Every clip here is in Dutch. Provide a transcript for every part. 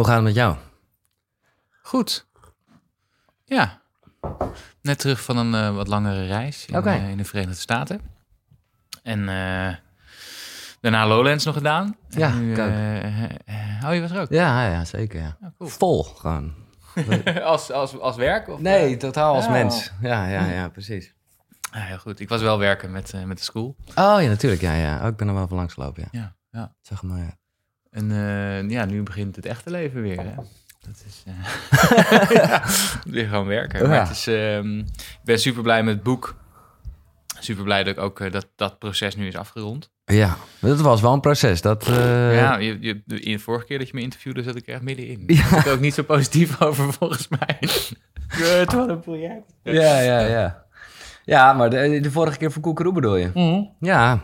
Hoe gaat het met jou? Goed. Ja. Net terug van een eh, wat langere reis in, eh, in de Verenigde Staten. En eh, daarna Lowlands nog gedaan. Ja, nu, eh, oh, je was er ook? Ja, ja zeker. Ja. Ja, cool. Vol gewoon. als, als, als werk? Of, Nee, totaal als Oh. mens. Ja, ja, ja, precies. Ah, heel goed. Ik was wel werken met, met de school. Oh ja, natuurlijk. Ja, ja. Oh, ik ben er wel van langs gelopen. Ja. Ja, ja. Zeg maar. En eh, ja, nu begint het echte leven weer. Hè? Dat is eh, ja, weer gewoon werken. Ja. Maar het is, ehm, ik ben super blij met het boek. Super blij dat ik ook eh, dat dat proces nu is afgerond. ja, dat was wel een proces. Dat, eh, ja, je, je, de, in de vorige keer dat je me interviewde, zat ik er echt middenin. Ja. Daar ben ik ook niet zo positief over volgens mij. Kut, wat een project. ja, ja, ja. Ja, maar de, de vorige keer voor Koekeroe bedoel je? Mhm. Ja.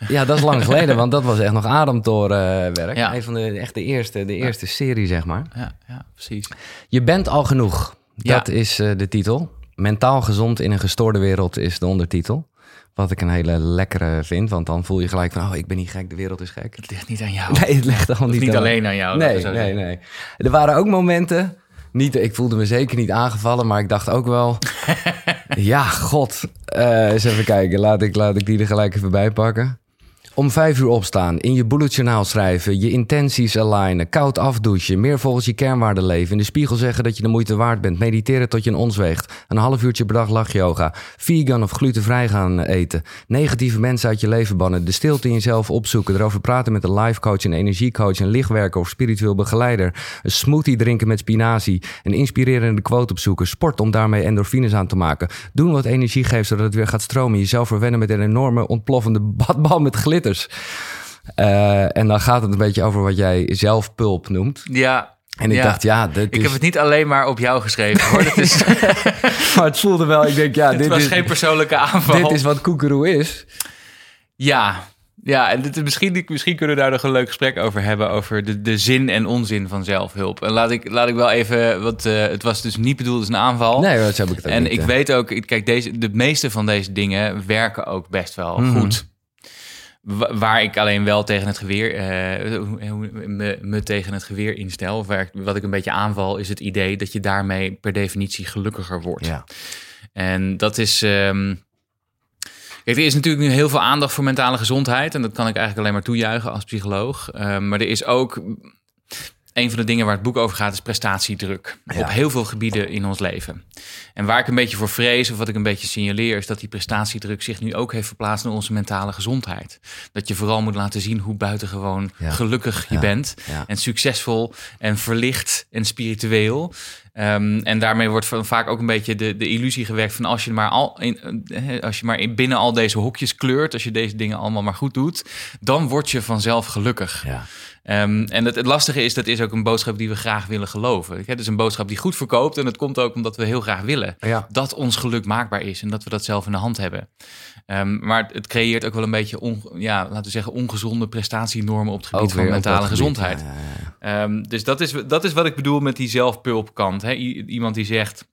Ja, dat is lang geleden, want dat was echt nog ademtorenwerk. Ja. Een van de, echt de eerste, de eerste serie, zeg maar. Ja, ja, precies. Je bent al genoeg. Ja. Dat is eh, de titel. Mentaal gezond in een gestoorde wereld is de ondertitel. Wat ik een hele lekkere vind, want dan voel je gelijk van... oh, ik ben niet gek, de wereld is gek. Het ligt niet aan jou. Nee, het ligt al niet, niet aan- alleen aan jou. Nee, nee, zeggen. nee. Er waren ook momenten... Niet, ik voelde me zeker niet aangevallen, maar ik dacht ook wel... ja, god. Eh, eens even kijken, laat ik, laat ik die er gelijk even bij pakken. Om vijf uur opstaan, in je bullet journaal schrijven, je intenties alignen, koud afdouchen, meer volgens je kernwaarden leven, in de spiegel zeggen dat je de moeite waard bent, mediteren tot je een ons weegt, een half uurtje per dag lachyoga, vegan of glutenvrij gaan eten, negatieve mensen uit je leven bannen, de stilte in jezelf opzoeken, erover praten met een life coach, een energiecoach, een lichtwerker of spiritueel begeleider, een smoothie drinken met spinazie, een inspirerende quote opzoeken, sport om daarmee endorfines aan te maken, doen wat energie geeft zodat het weer gaat stromen, jezelf verwennen met een enorme ontploffende badbal met glitters. Eh, en dan gaat het een beetje over wat jij zelfpulp noemt. Ja, En ik Ja. dacht, ja, dit ik is... heb het niet alleen maar op jou geschreven hoor. Dat is, maar het voelde wel, ik denk, ja, het dit was is, geen persoonlijke aanval. dit is wat koekeroe is. Ja, ja en dit, misschien, misschien kunnen we daar nog een leuk gesprek over hebben. Over de, de zin en onzin van zelfhulp. En laat ik, laat ik wel even, want eh, het was dus niet bedoeld als een aanval. Nee, dat heb ik het ook en niet, ik weet ook, kijk, deze, de meeste van deze dingen werken ook best wel Mhm. goed. Wa- Waar ik alleen wel tegen het geweer, eh, me, me tegen het geweer instel, of waar wat ik een beetje aanval, is het idee dat je daarmee per definitie gelukkiger wordt. Ja. En dat is. ehm, Kijk, er is natuurlijk nu heel veel aandacht voor mentale gezondheid. En dat kan ik eigenlijk alleen maar toejuichen als psycholoog. Ehm, maar er is ook. Een van de dingen waar het boek over gaat, is prestatiedruk. Ja. Op heel veel gebieden in ons leven. En waar ik een beetje voor vrees, of wat ik een beetje signaleer, is dat die prestatiedruk zich nu ook heeft verplaatst naar onze mentale gezondheid. Dat je vooral moet laten zien hoe buitengewoon Ja. gelukkig je Ja. bent. En succesvol en verlicht en spiritueel. Ehm, en daarmee wordt van- vaak ook een beetje de, de illusie gewekt van als je maar al in, eh, als je maar in, binnen al deze hokjes kleurt, als je deze dingen allemaal maar goed doet, dan word je vanzelf gelukkig. Ja. Ehm, en het, het lastige is, dat is ook een boodschap die we graag willen geloven. Het is een boodschap die goed verkoopt en het komt ook omdat we heel graag willen Ja. dat ons geluk maakbaar is en dat we dat zelf in de hand hebben. Ehm, maar het, creëert ook wel een beetje, on, ja, laten we zeggen, ongezonde prestatienormen op het gebied van mentale dat gezondheid. ja, ja, ja. Ehm, dus dat is, dat is wat ik bedoel met die zelfpulpkant. Iemand die zegt,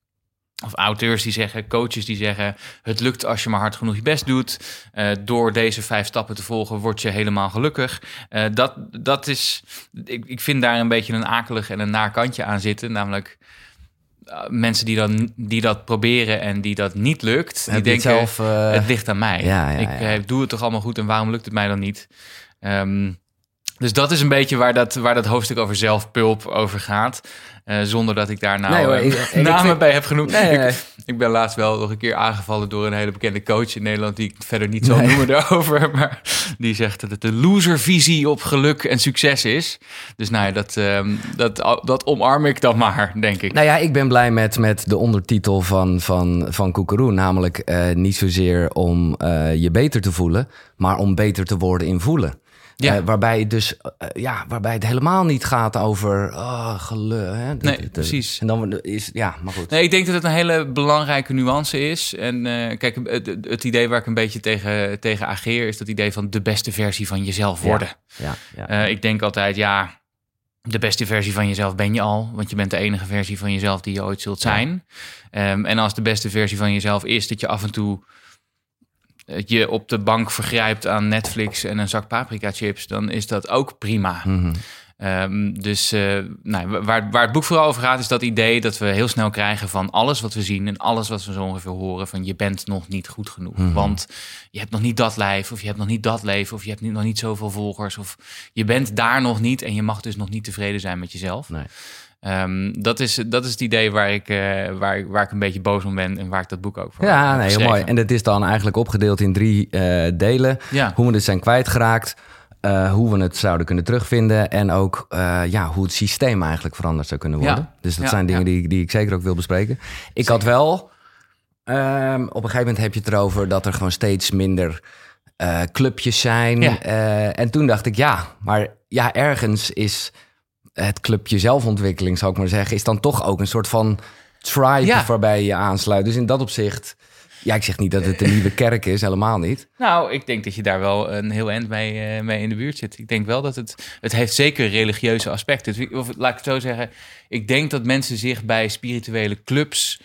of auteurs die zeggen, coaches die zeggen... het lukt als je maar hard genoeg je best doet. Eh, door deze vijf stappen te volgen word je helemaal gelukkig. Eh, dat, dat is, ik, ik vind daar een beetje een akelig en een naar kantje aan zitten. Namelijk eh, mensen die, dan, die dat proberen en die dat niet lukt... die Heb denken, zelf, het ligt aan mij. ja, ja, ik ja. doe het toch allemaal goed en waarom lukt het mij dan niet? Ehm, dus dat is een beetje waar dat, waar dat hoofdstuk over zelfpulp over gaat. Eh, zonder dat ik daar nou Nee, hoor, eh, ik- ik- ik namen bij heb genoemd. Nee, nee, nee. Ik, ik ben laatst wel nog een keer aangevallen door een hele bekende coach in Nederland... die ik verder niet zal noemen daarover. Maar die zegt dat het de loservisie op geluk en succes is. Dus nou ja, dat, ehm, dat, dat omarm ik dan maar, denk ik. Nou ja, ik ben blij met, met de ondertitel van, van, van Koekeroe. Namelijk eh, niet zozeer om je beter te voelen, maar om beter te worden in voelen. Ja. Eh, waarbij, het dus, eh, ja, waarbij het helemaal niet gaat over oh, geluk. Hè? Nee, precies. En dan is, ja, maar goed. Nee, ik denk dat het een hele belangrijke nuance is. En eh, kijk, het, het- idee waar ik een beetje tegen, tegen ageer... is dat idee van de beste versie van jezelf worden. Ja, ja. Eh, ik denk altijd, ja, de beste versie van jezelf ben je al. Want je bent de enige versie van jezelf die je ooit zult zijn. Ehm, en als de beste versie van jezelf is dat je af en toe eh, je op de bank vergrijpt aan Netflix en een zak paprika chips, dan is dat ook prima. Mhm. Ehm, dus uh, nou, waar, waar het boek vooral over gaat, is dat idee dat we heel snel krijgen van alles wat we zien en alles wat we zo ongeveer horen: van je bent nog niet goed genoeg. Mhm. Want je hebt nog niet dat lijf, of je hebt nog niet dat leven, of je hebt nog niet zoveel volgers, of je bent daar nog niet en je mag dus nog niet tevreden zijn met jezelf. Nee. Um, dat, is, dat is het idee waar ik, uh, waar, waar ik een beetje boos om ben en waar ik dat boek ook voor Ja, nee, heel mooi. En dat is dan eigenlijk opgedeeld in drie uh, delen. Ja. Hoe we het zijn kwijtgeraakt, uh, hoe we het zouden kunnen terugvinden en ook ja, hoe het systeem eigenlijk veranderd zou kunnen worden. Ja. Dus dat zijn dingen die, die ik zeker ook wil bespreken. Ik had wel, um, op een gegeven moment heb je het erover dat er gewoon steeds minder clubjes zijn. en toen dacht ik, ja, maar ja, ergens is het clubje zelfontwikkeling, zou ik maar zeggen, is dan toch ook een soort van tribe waarbij je aansluit. Dus in dat opzicht, ja, ik zeg niet dat het een nieuwe kerk is, helemaal niet. Nou, ik denk dat je daar wel een heel eind mee, uh, mee in de buurt zit. Ik denk wel dat het, het heeft zeker religieuze aspecten. Of laat ik het zo zeggen, ik denk dat mensen zich bij spirituele clubs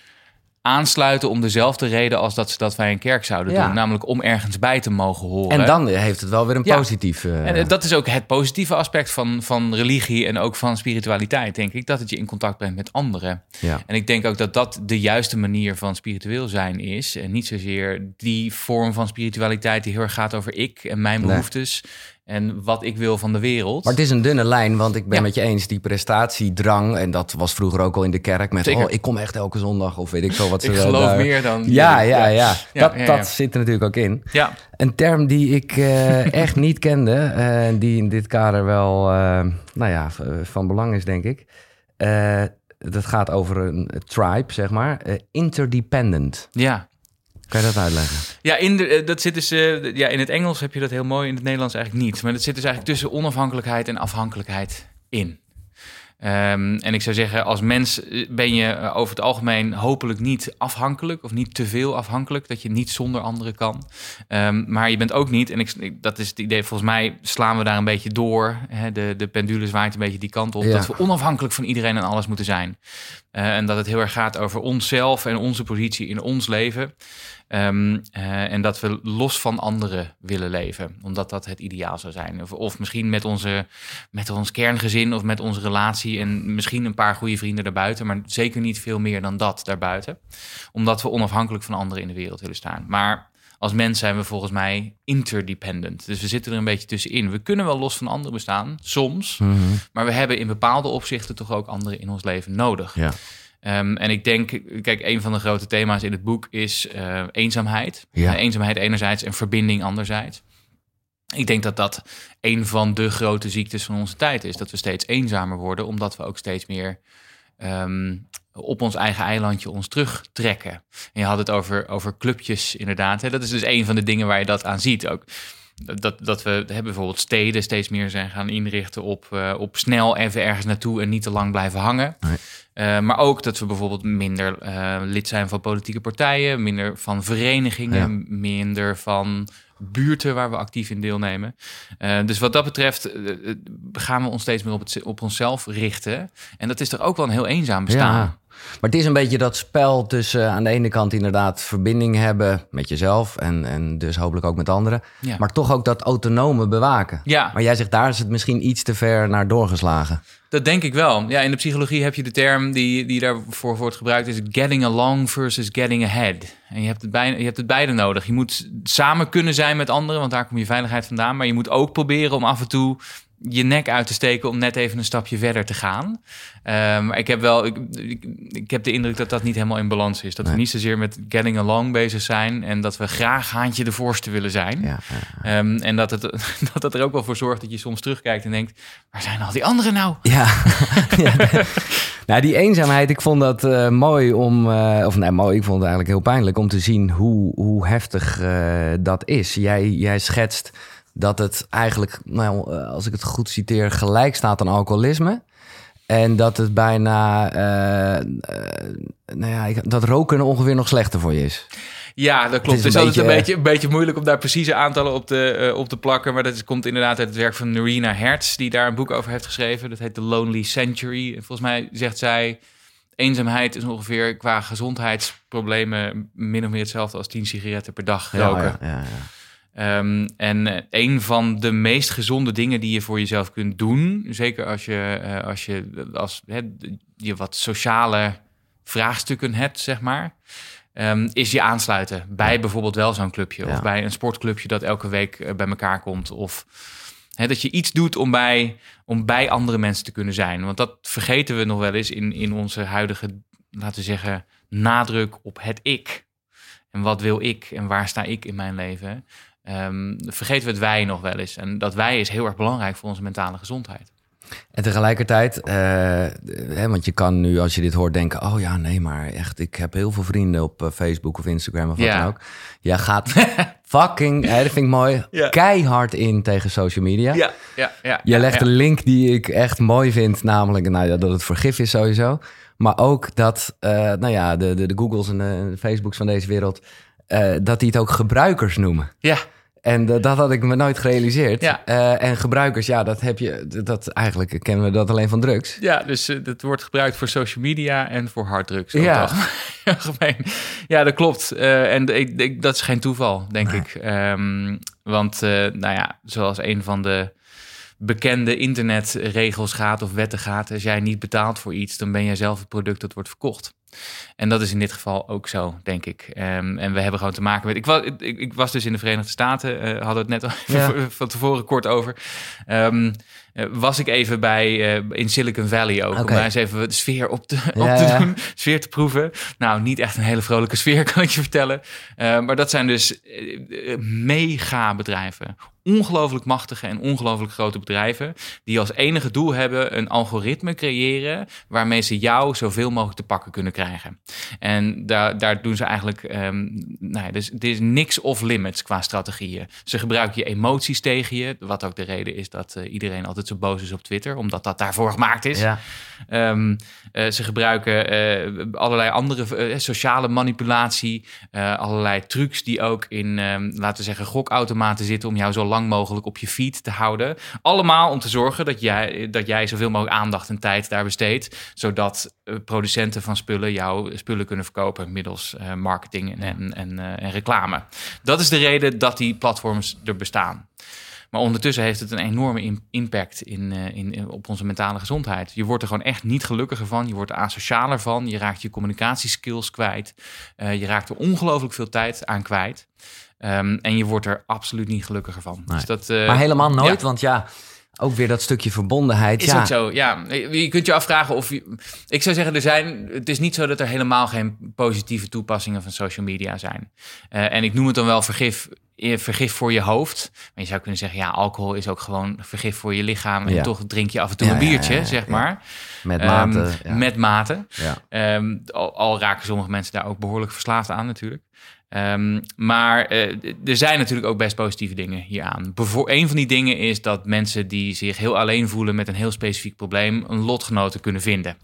aansluiten om dezelfde reden als dat ze dat wij een kerk zouden doen. Namelijk om ergens bij te mogen horen. En dan heeft het wel weer een positief... Uh... En dat is ook het positieve aspect van, van religie en ook van spiritualiteit, denk ik. Dat het je in contact brengt met anderen. Ja. En ik denk ook dat dat de juiste manier van spiritueel zijn is. En niet zozeer die vorm van spiritualiteit die heel erg gaat over ik en mijn behoeftes en wat ik wil van de wereld. Maar het is een dunne lijn, want ik ben met je eens, die prestatiedrang, en dat was vroeger ook al in de kerk, met oh, ik kom echt elke zondag, of weet ik veel wat ze Ik geloof meer dan... Ja, ja, ja. dat, dat zit er natuurlijk ook in. Ja. Een term die ik uh, echt niet kende, en uh, die in dit kader wel, uh, nou ja, van belang is, denk ik. dat gaat over een tribe, zeg maar. interdependent. Ja. Kan je dat uitleggen? Ja, in, de, eh, dat zit dus, uh, ja, in het Engels heb je dat heel mooi, in het Nederlands eigenlijk niet. Maar dat zit dus eigenlijk tussen onafhankelijkheid en afhankelijkheid in. Um, en ik zou zeggen, als mens eh, ben je over het algemeen hopelijk niet afhankelijk of niet te veel afhankelijk, dat je niet zonder anderen kan. Um, maar je bent ook niet, en ik, dat is het idee, volgens mij slaan we daar een beetje door. Hè, de, de pendule zwaait een beetje die kant op, dat we onafhankelijk van iedereen en alles moeten zijn. Uh, en dat het heel erg gaat over onszelf en onze positie in ons leven. Um, uh, en dat we los van anderen willen leven, omdat dat het ideaal zou zijn. Of, of, misschien met, onze, met ons kerngezin of met onze relatie en misschien een paar goede vrienden daarbuiten, maar zeker niet veel meer dan dat daarbuiten. Omdat we onafhankelijk van anderen in de wereld willen staan. Maar als mens zijn we volgens mij interdependent. Dus we zitten er een beetje tussenin. We kunnen wel los van anderen bestaan, soms, mm -hmm. maar we hebben in bepaalde opzichten toch ook anderen in ons leven nodig. Ja. Um, en ik denk, kijk, een van de grote thema's in het boek is uh, eenzaamheid. Ja. Uh, eenzaamheid enerzijds en verbinding anderzijds. Ik denk dat dat een van de grote ziektes van onze tijd is. Dat we steeds eenzamer worden, omdat we ook steeds meer um, op ons eigen eilandje ons terugtrekken. En je had het over, over clubjes, inderdaad. Hè? Dat is dus een van de dingen waar je dat aan ziet ook dat, dat we hebben bijvoorbeeld steden steeds meer zijn gaan inrichten op, uh, op snel even ergens naartoe en niet te lang blijven hangen. Nee. Uh, maar ook dat we bijvoorbeeld minder uh, lid zijn van politieke partijen, minder van verenigingen, ja. minder van buurten waar we actief in deelnemen. Uh, dus wat dat betreft gaan we ons steeds meer op, het, op onszelf richten. En dat is toch ook wel een heel eenzaam bestaan. Ja. Maar het is een beetje dat spel tussen aan de ene kant inderdaad verbinding hebben met jezelf en, en dus hopelijk ook met anderen. Ja. Maar toch ook dat autonome bewaken. Ja. Maar jij zegt daar is het misschien iets te ver naar doorgeslagen. Dat denk ik wel. Ja, in de psychologie heb je de term die, die daarvoor wordt gebruikt, is getting along versus getting ahead. En je hebt, het beide, je hebt het beide nodig. Je moet samen kunnen zijn met anderen, want daar komt je veiligheid vandaan. Maar je moet ook proberen om af en toe je nek uit te steken om net even een stapje verder te gaan. Maar um, ik heb wel, ik, ik, ik, heb de indruk dat dat niet helemaal in balans is. Dat we niet zozeer met getting along bezig zijn en dat we graag haantje de voorste willen zijn. Ja, ja, um, en dat, het, dat dat er ook wel voor zorgt dat je soms terugkijkt en denkt, waar zijn al die anderen nou? Ja, nou die eenzaamheid, ik vond dat uh, mooi om, uh, of nee mooi, ik vond het eigenlijk heel pijnlijk om te zien hoe, hoe heftig uh, dat is. Jij, jij schetst dat het eigenlijk, nou, eh, als ik het goed citeer, gelijk staat aan alcoholisme. En dat het bijna, uh, uh, nou ja, dat roken ongeveer nog slechter voor je is. Ja, dat klopt. Het is, het is een, beetje, een beetje moeilijk om daar precieze aantallen op te, uh, op te plakken. Maar dat is, komt inderdaad uit het werk van Narina Hertz, die daar een boek over heeft geschreven. Dat heet The Lonely Century. Volgens mij zegt zij, eenzaamheid is ongeveer qua gezondheidsproblemen min of meer hetzelfde als 10 sigaretten per dag roken. Ja, ja, ja, Ehm, en eh, een van de meest gezonde dingen die je voor jezelf kunt doen, zeker als je, eh, als je, als, je wat sociale vraagstukken hebt, zeg maar, ehm, is je aansluiten bij bijvoorbeeld wel zo'n clubje Ja. of bij een sportclubje dat elke week eh, bij elkaar komt. Of dat je iets doet om bij, om bij andere mensen te kunnen zijn. Want dat vergeten we nog wel eens in, in onze huidige, laten we zeggen, nadruk op het ik. En wat wil ik en waar sta ik in mijn leven? Ehm, vergeten we het wij nog wel eens. En dat wij is heel erg belangrijk voor onze mentale gezondheid. En tegelijkertijd, eh, hè, want je kan nu als je dit hoort denken... oh ja, nee, maar echt, ik heb heel veel vrienden op eh, Facebook of Instagram of wat Ja. dan ook. Jij gaat fucking, hè, dat vind ik mooi, Ja. keihard in tegen social media. Ja, ja, ja. Je legt een link die ik echt mooi vind, namelijk nou ja, dat het voor gif is sowieso. Maar ook dat, eh, nou ja, de, de, de Googles en de Facebooks van deze wereld, eh, dat die het ook gebruikers noemen. Ja, En eh, dat had ik me nooit gerealiseerd. Ja. Eh, en gebruikers, ja, dat heb je, dat eigenlijk kennen we dat alleen van drugs. ja, dus eh, dat wordt gebruikt voor social media en voor harddrugs. Ja. Ja. Algemeen. Ja, dat klopt. Eh, en ik, ik, dat is geen toeval, denk ik. Ehm, want, nou ja, zoals een van de bekende internetregels gaat of wetten gaat, als jij niet betaalt voor iets, dan ben jij zelf het product dat wordt verkocht. En dat is in dit geval ook zo, denk ik. Ehm, en we hebben gewoon te maken met. Ik was, ik, ik was dus in de Verenigde Staten, eh, hadden we het net al Ja. van tevoren kort over. Ehm, eh, was ik even bij eh, in Silicon Valley ook. Om daar eens even de sfeer op te, op te ja. doen, sfeer te proeven. Nou, niet echt een hele vrolijke sfeer, kan ik je vertellen. Eh, maar dat zijn dus mega bedrijven. Ongelooflijk machtige en ongelooflijk grote bedrijven. Die als enige doel hebben een algoritme creëren. waarmee ze jou zoveel mogelijk te pakken kunnen krijgen. En daar, daar doen ze eigenlijk. ehm nou ja, dus, er is niks off limits qua strategieën. Ze gebruiken je emoties tegen je. Wat ook de reden is dat eh, iedereen altijd zo boos is op Twitter. Omdat dat daarvoor gemaakt is. Ja. Ehm, eh, ze gebruiken eh, allerlei andere sociale manipulatie, allerlei trucs die ook in, ehm, laten we zeggen, gokautomaten zitten om jou zo lang mogelijk op je feed te houden. Allemaal om te zorgen dat jij, dat jij zoveel mogelijk aandacht en tijd daar besteedt, zodat eh, producenten van spullen jouw spullen kunnen verkopen middels eh, marketing en, en, en, eh, en reclame. Dat is de reden dat die platforms er bestaan. Maar ondertussen heeft het een enorme im- impact in, in, in- op onze mentale gezondheid. Je wordt er gewoon echt niet gelukkiger van. Je wordt er asocialer van. Je raakt je communicatieskills kwijt. Je raakt er ongelooflijk veel tijd aan kwijt. Ehm, en je wordt er absoluut niet gelukkiger van. Nee. Dus dat, eh, Maar helemaal nooit, ja. want ja, ook weer dat stukje verbondenheid. Is ja. ook zo, ja. Je kunt je afvragen of je... Ik zou zeggen, er zijn, het is niet zo dat er helemaal geen positieve toepassingen van social media zijn. Eh, en ik noem het dan wel vergif, eh, vergif voor je hoofd. Maar je zou kunnen zeggen, ja, alcohol is ook gewoon vergif voor je lichaam. En Ja. toch drink je af en toe Ja, een biertje, zeg maar. Met Ehm, mate. ja. Met mate. ja. Ehm, al, al raken sommige mensen daar ook behoorlijk verslaafd aan natuurlijk. Ehm, maar eh, er zijn natuurlijk ook best positieve dingen hieraan. Bevo- een van die dingen is dat mensen die zich heel alleen voelen met een heel specifiek probleem, een lotgenoten kunnen vinden.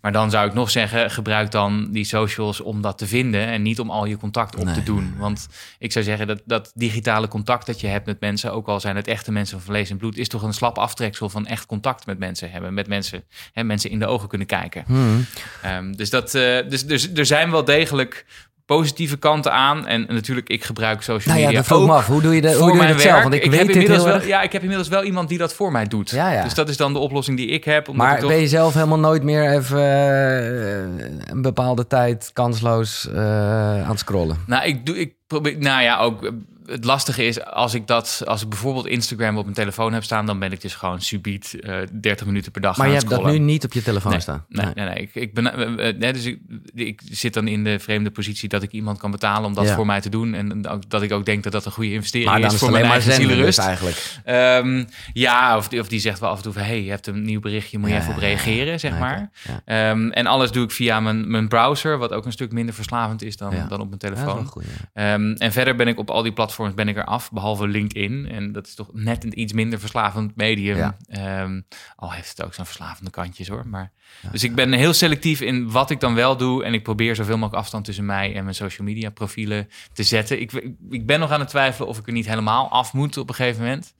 Maar dan zou ik nog zeggen, gebruik dan die socials om dat te vinden en niet om al je contact op Nee. te doen. Want ik zou zeggen dat dat digitale contact dat je hebt met mensen, ook al zijn het echte mensen van vlees en bloed, is toch een slap aftreksel van echt contact met mensen hebben. Met mensen, hè, mensen in de ogen kunnen kijken. Hmm. Ehm, dus, dat, eh, dus, dus er zijn wel degelijk positieve kanten aan. En natuurlijk, ik gebruik social Nou ja, media dat ook. Hoe doe je, de, hoe doe je dat zelf? Want ik, heb weet dit inmiddels wel, erg. Ja, ik heb inmiddels wel iemand die dat voor mij doet. Ja, ja. Dus dat is dan de oplossing die ik heb. Omdat Maar ik toch... ben je zelf helemaal nooit meer even eh, een bepaalde tijd kansloos eh, aan het scrollen? Nou, ik doe, ik probeer, nou ja, ook eh, het lastige is als ik dat, als ik bijvoorbeeld Instagram op mijn telefoon heb staan, dan ben ik dus gewoon subiet eh 30 minuten per dag Maar aan je hebt dat nu niet op je telefoon Nee, staan. Nee, nee, nee. Ik, ik ben, eh, eh, nee, dus ik, ik zit dan in de vreemde positie dat ik iemand kan betalen om dat Ja. voor mij te doen. En ook, dat ik ook denk dat dat een goede investering Maar dan is is voor mijn eigen dus zielenrust. eigenlijk. Ehm, ja, of die, of die zegt wel af en toe van... hey, je hebt een nieuw berichtje, moet je Ja, even op reageren, zeg maar. Ja. Ehm, en alles doe ik via mijn, mijn browser... wat ook een stuk minder verslavend is dan, dan op mijn telefoon. goed. Ehm, en verder ben ik op al die platforms ben ik er af, behalve LinkedIn. En dat is toch net een iets minder verslavend medium. Ja. Ehm, al heeft het ook zo'n verslavende kantjes hoor. Maar, dus ik ben heel selectief in wat ik dan wel doe. En ik probeer zoveel mogelijk afstand tussen mij en mijn social media profielen te zetten. Ik, ik ben nog aan het twijfelen of ik er niet helemaal af moet op een gegeven moment.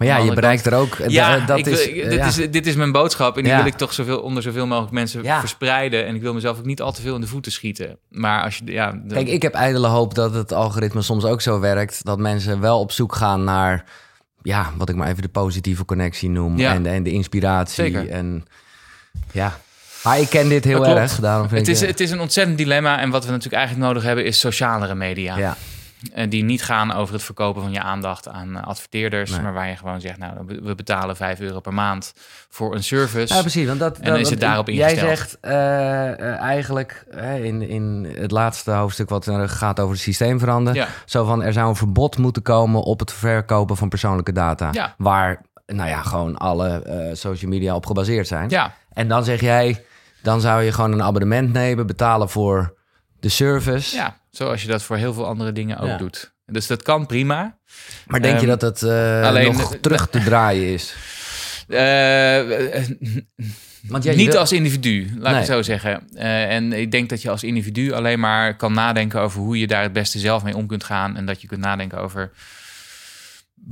Maar ja, je bereikt er ook. Ja, da- dat wil- is, dit, ja. is, dit is mijn boodschap. En die wil ik toch zoveel, onder zoveel mogelijk mensen verspreiden. En ik wil mezelf ook niet al te veel in de voeten schieten. Maar als je... Ja, de- Kijk, ik heb ijdele hoop dat het algoritme soms ook zo werkt. Dat mensen wel op zoek gaan naar, ja, wat ik maar even de positieve connectie noem. Ja. En, en de inspiratie. Zeker. En ja, maar ik ken dit heel erg. Daarom vind het, is, het is een ontzettend dilemma. En wat we natuurlijk eigenlijk nodig hebben is socialere media. ja. En die niet gaan over het verkopen van je aandacht aan eh, adverteerders. Nee. Maar waar je gewoon zegt, nou, we betalen 5 euro per maand voor een service. Ja, precies. Want dat, En dan is het daarop Jij ingesteld. zegt eh, eh, eigenlijk eh, in, in het laatste hoofdstuk wat gaat over het systeem veranderen. Ja. Zo van er zou een verbod moeten komen op het verkopen van persoonlijke data. Ja. Waar, nou ja, gewoon alle eh, social media op gebaseerd zijn. ja, En dan zeg jij, dan zou je gewoon een abonnement nemen, betalen voor de service. ja, zoals je dat voor heel veel andere dingen ook Ja. doet. Dus dat kan prima. Maar denk je Ehm, dat het eh, alleen- nog terug te draaien is? Eh, Want ja, je niet als individu, laat ik het zo zeggen. Eh, en ik denk dat je als individu alleen maar kan nadenken over hoe je daar het beste zelf mee om kunt gaan. En dat je kunt nadenken over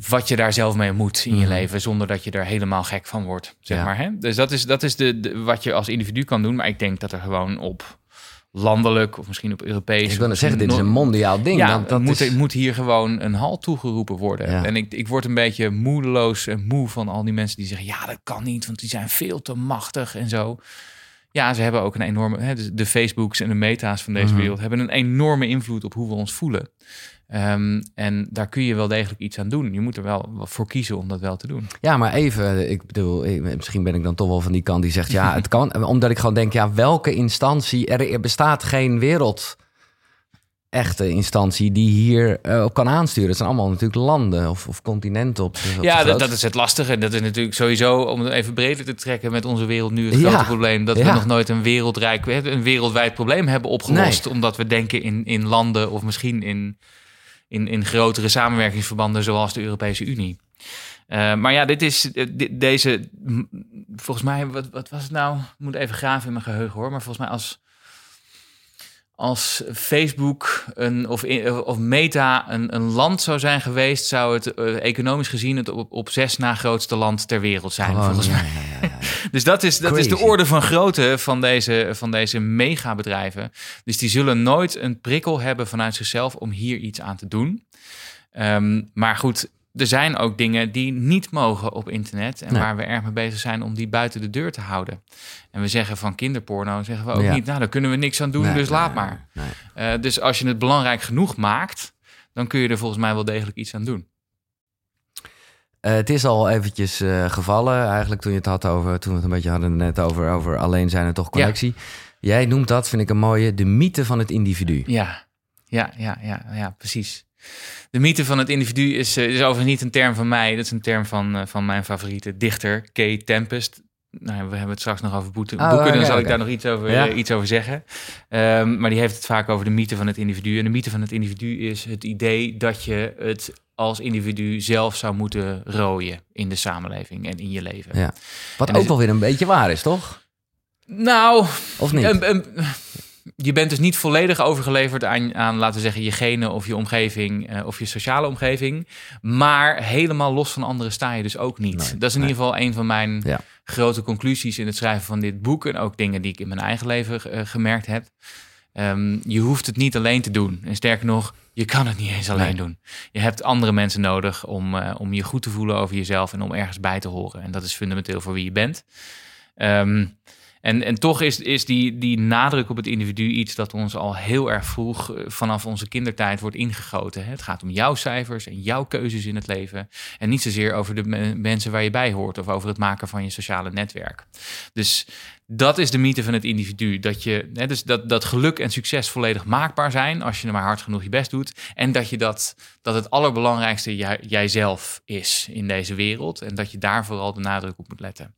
wat je daar zelf mee moet in je Mhm. leven, zonder dat je er helemaal gek van wordt. Zeg Ja. maar, hè? Dus dat is, dat is de, de- wat je als individu kan doen. Maar ik denk dat er gewoon op landelijk of misschien op Europees. Ik wil zeggen, dit is een mondiaal ding. ja, dat, dat moet, is... moet hier gewoon een halt toegeroepen worden. Ja. En ik, ik word een beetje moedeloos en moe van al die mensen die zeggen... ja, dat kan niet, want die zijn veel te machtig en zo. Ja, ze hebben ook een enorme... Hè, dus de Facebooks en de meta's van deze Mhm. wereld... hebben een enorme invloed op hoe we ons voelen. Ehm, en daar kun je wel degelijk iets aan doen. Je moet er wel voor kiezen om dat wel te doen. Ja, maar even, ik bedoel, ik- misschien ben ik dan toch wel van die kant die zegt, ja, het kan. Omdat ik gewoon denk, ja, welke instantie, er, er bestaat geen wereld echte instantie die hier eh, op kan aansturen. Het zijn allemaal natuurlijk landen of, of continenten op, op Ja, dat, is het lastige. Dat is natuurlijk sowieso, om het even breder te trekken met onze wereld nu, het Ja. grote probleem dat we nog nooit een wereldrijk, een wereldwijd probleem hebben opgelost. Omdat we denken in, in landen of misschien in, in, in grotere samenwerkingsverbanden zoals de Europese Unie. Eh, maar ja, dit is eh, deze. Volgens mij, wat, wat was het nou? Ik moet even graven in mijn geheugen hoor. Maar volgens mij als. Als Facebook een, of, in- of Meta een, een land zou zijn geweest, zou het eh, economisch gezien het op, op zes na grootste land ter wereld zijn. Gewoon, volgens mij. ja, ja, ja. Dus dat is, dat is de orde van grootte van deze, van deze megabedrijven. Dus die zullen nooit een prikkel hebben vanuit zichzelf om hier iets aan te doen. Ehm, maar goed, er zijn ook dingen die niet mogen op internet. En Nee. waar we erg mee bezig zijn om die buiten de deur te houden. En we zeggen van kinderporno, zeggen we ook Ja. niet, nou daar kunnen we niks aan doen, Nee, dus laat maar. Eh, dus als je het belangrijk genoeg maakt, dan kun je er volgens mij wel degelijk iets aan doen. Eh, het is al eventjes eh, gevallen, eigenlijk toen je het had over, toen we het een beetje hadden net over, over alleen zijn en toch connectie. Jij noemt dat, vind ik een mooie, de mythe van het individu. Ja, ja, ja, ja, ja, precies. De mythe van het individu is, eh, is overigens niet een term van mij. Dat is een term van, van mijn favoriete dichter, Kay Tempest. Nou, we hebben het straks nog over boete, Oh, boeken, dan zal ik daar nog iets over, Ja. iets over zeggen. Ehm, maar die heeft het vaak over de mythe van het individu. En de mythe van het individu is het idee dat je het als individu zelf zou moeten rooien in de samenleving en in je leven. Ja. Wat En ook is- wel weer een beetje waar is, toch? Nou, Of niet? Een- een- je bent dus niet volledig overgeleverd aan, aan laten we zeggen, je genen of je omgeving eh, of je sociale omgeving. Maar helemaal los van anderen sta je dus ook niet. Nee, dat is in nee. ieder geval een van mijn Ja. grote conclusies in het schrijven van dit boek. En ook dingen die ik in mijn eigen leven eh, gemerkt heb. Ehm, je hoeft het niet alleen te doen. En sterker nog, je kan het niet eens alleen Nee. doen. Je hebt andere mensen nodig om, eh, om je goed te voelen over jezelf en om ergens bij te horen. En dat is fundamenteel voor wie je bent. Ehm, en, en toch is, is die, die nadruk op het individu iets dat ons al heel erg vroeg eh, vanaf onze kindertijd wordt ingegoten. Het gaat om jouw cijfers en jouw keuzes in het leven. En niet zozeer over de me- mensen waar je bij hoort of over het maken van je sociale netwerk. Dus dat is de mythe van het individu. Dat, je, hè, dus dat, dat geluk en succes volledig maakbaar zijn als je er maar hard genoeg je best doet. En dat, je dat, dat het allerbelangrijkste jij, jijzelf is in deze wereld. En dat je daar vooral de nadruk op moet letten.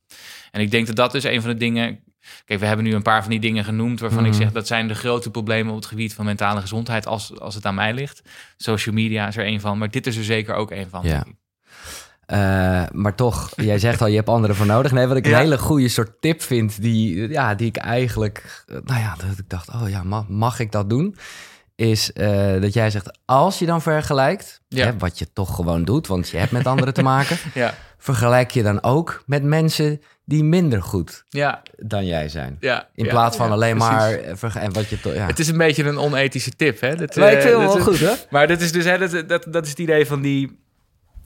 En ik denk dat dat is een van de dingen. Kijk, we hebben nu een paar van die dingen genoemd waarvan ik Mhm. zeg dat zijn de grote problemen op het gebied van mentale gezondheid als, als het aan mij ligt. Social media is er een van, maar dit is er zeker ook een van. Ja. Eh, maar toch, jij zegt al, je hebt anderen voor nodig. Nee, wat ik Ja. een hele goede soort tip vind, die, ja, die ik eigenlijk, eh, nou ja, dat ik dacht, oh ja, mag, mag ik dat doen? Is eh, dat jij zegt, als je dan vergelijkt, Ja. hè, wat je toch gewoon doet, want je hebt met anderen te maken, Ja. vergelijk je dan ook met mensen die minder goed Ja, dan jij zijn. ja. In plaats van ja, alleen maar en wat je ja. Het is een beetje een onethische tip, hè? Dat, Maar ik vind dat wel is- goed, hè? Maar dat is dus hè, dat, dat, dat is het idee van die.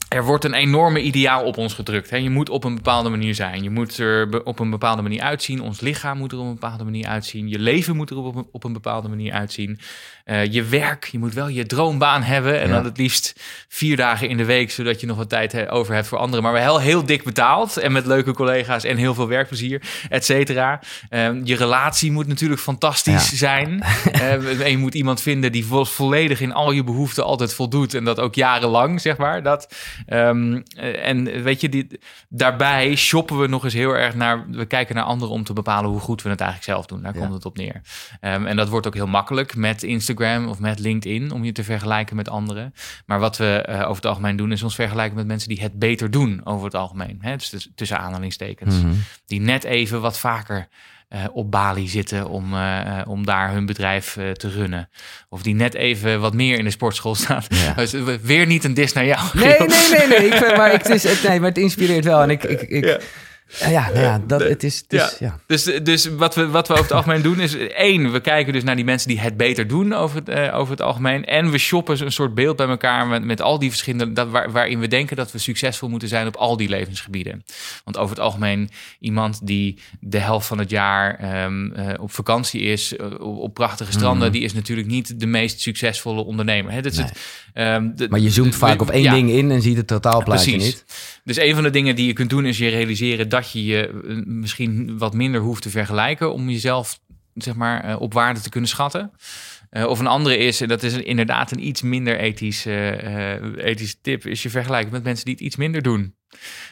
Er wordt een enorme ideaal op ons gedrukt. Hè? Je moet op een bepaalde manier zijn. Je moet er op een bepaalde manier uitzien. Ons lichaam moet er op een bepaalde manier uitzien. Je leven moet er op een, op een bepaalde manier uitzien. Eh, je werk, je moet wel je droombaan hebben. En Ja. dan het liefst vier dagen in de week, zodat je nog wat tijd over hebt voor anderen. Maar wel heel, dik betaald. En met leuke collega's en heel veel werkplezier, et cetera. Eh, je relatie moet natuurlijk fantastisch Ja. zijn. Eh, en je moet iemand vinden die vo- volledig in al je behoeften altijd voldoet. En dat ook jarenlang, zeg maar. Dat, ehm, eh, en weet je, die, daarbij shoppen we nog eens heel erg naar... We kijken naar anderen om te bepalen hoe goed we het eigenlijk zelf doen. Daar Ja. komt het op neer. Ehm, en dat wordt ook heel makkelijk met Instagram of met LinkedIn... om je te vergelijken met anderen. Maar wat we eh, over het algemeen doen... is ons vergelijken met mensen die het beter doen over het algemeen. Hè? Dus tuss- tussen aanhalingstekens Mhm. die net even wat vaker eh, op Bali zitten om, eh, eh, om daar hun bedrijf te runnen. Of die net even wat meer in de sportschool staan. Ja. Dus, weer niet een dis naar jou. Nee, nee, nee, nee. Ik maar, het is, het, nee, maar het inspireert wel. En ik, ik, ik Ja. Ja. ja, nou ja, dat, het is, het is ja. Dus, dus wat, we, wat we over het algemeen doen is... één, we kijken dus naar die mensen die het beter doen over het, eh, over het algemeen. En we shoppen een soort beeld bij elkaar met, met al die verschillende... Dat, waar, waarin we denken dat we succesvol moeten zijn op al die levensgebieden. Want over het algemeen iemand die de helft van het jaar ehm, eh, op vakantie is... eh, op, op prachtige stranden... die is natuurlijk niet de meest succesvolle ondernemer. Hè? Dat is Nee. het, ehm, de- Maar je zoomt de- vaak op één ja. ding in en ziet het totaalplaatje niet. Dus een van de dingen die je kunt doen is je realiseren dat je je eh, misschien wat minder hoeft te vergelijken om jezelf zeg maar eh, op waarde te kunnen schatten. Eh, of een andere is, en dat is inderdaad een iets minder ethisch, eh, ethische tip, is je vergelijken met mensen die het iets minder doen.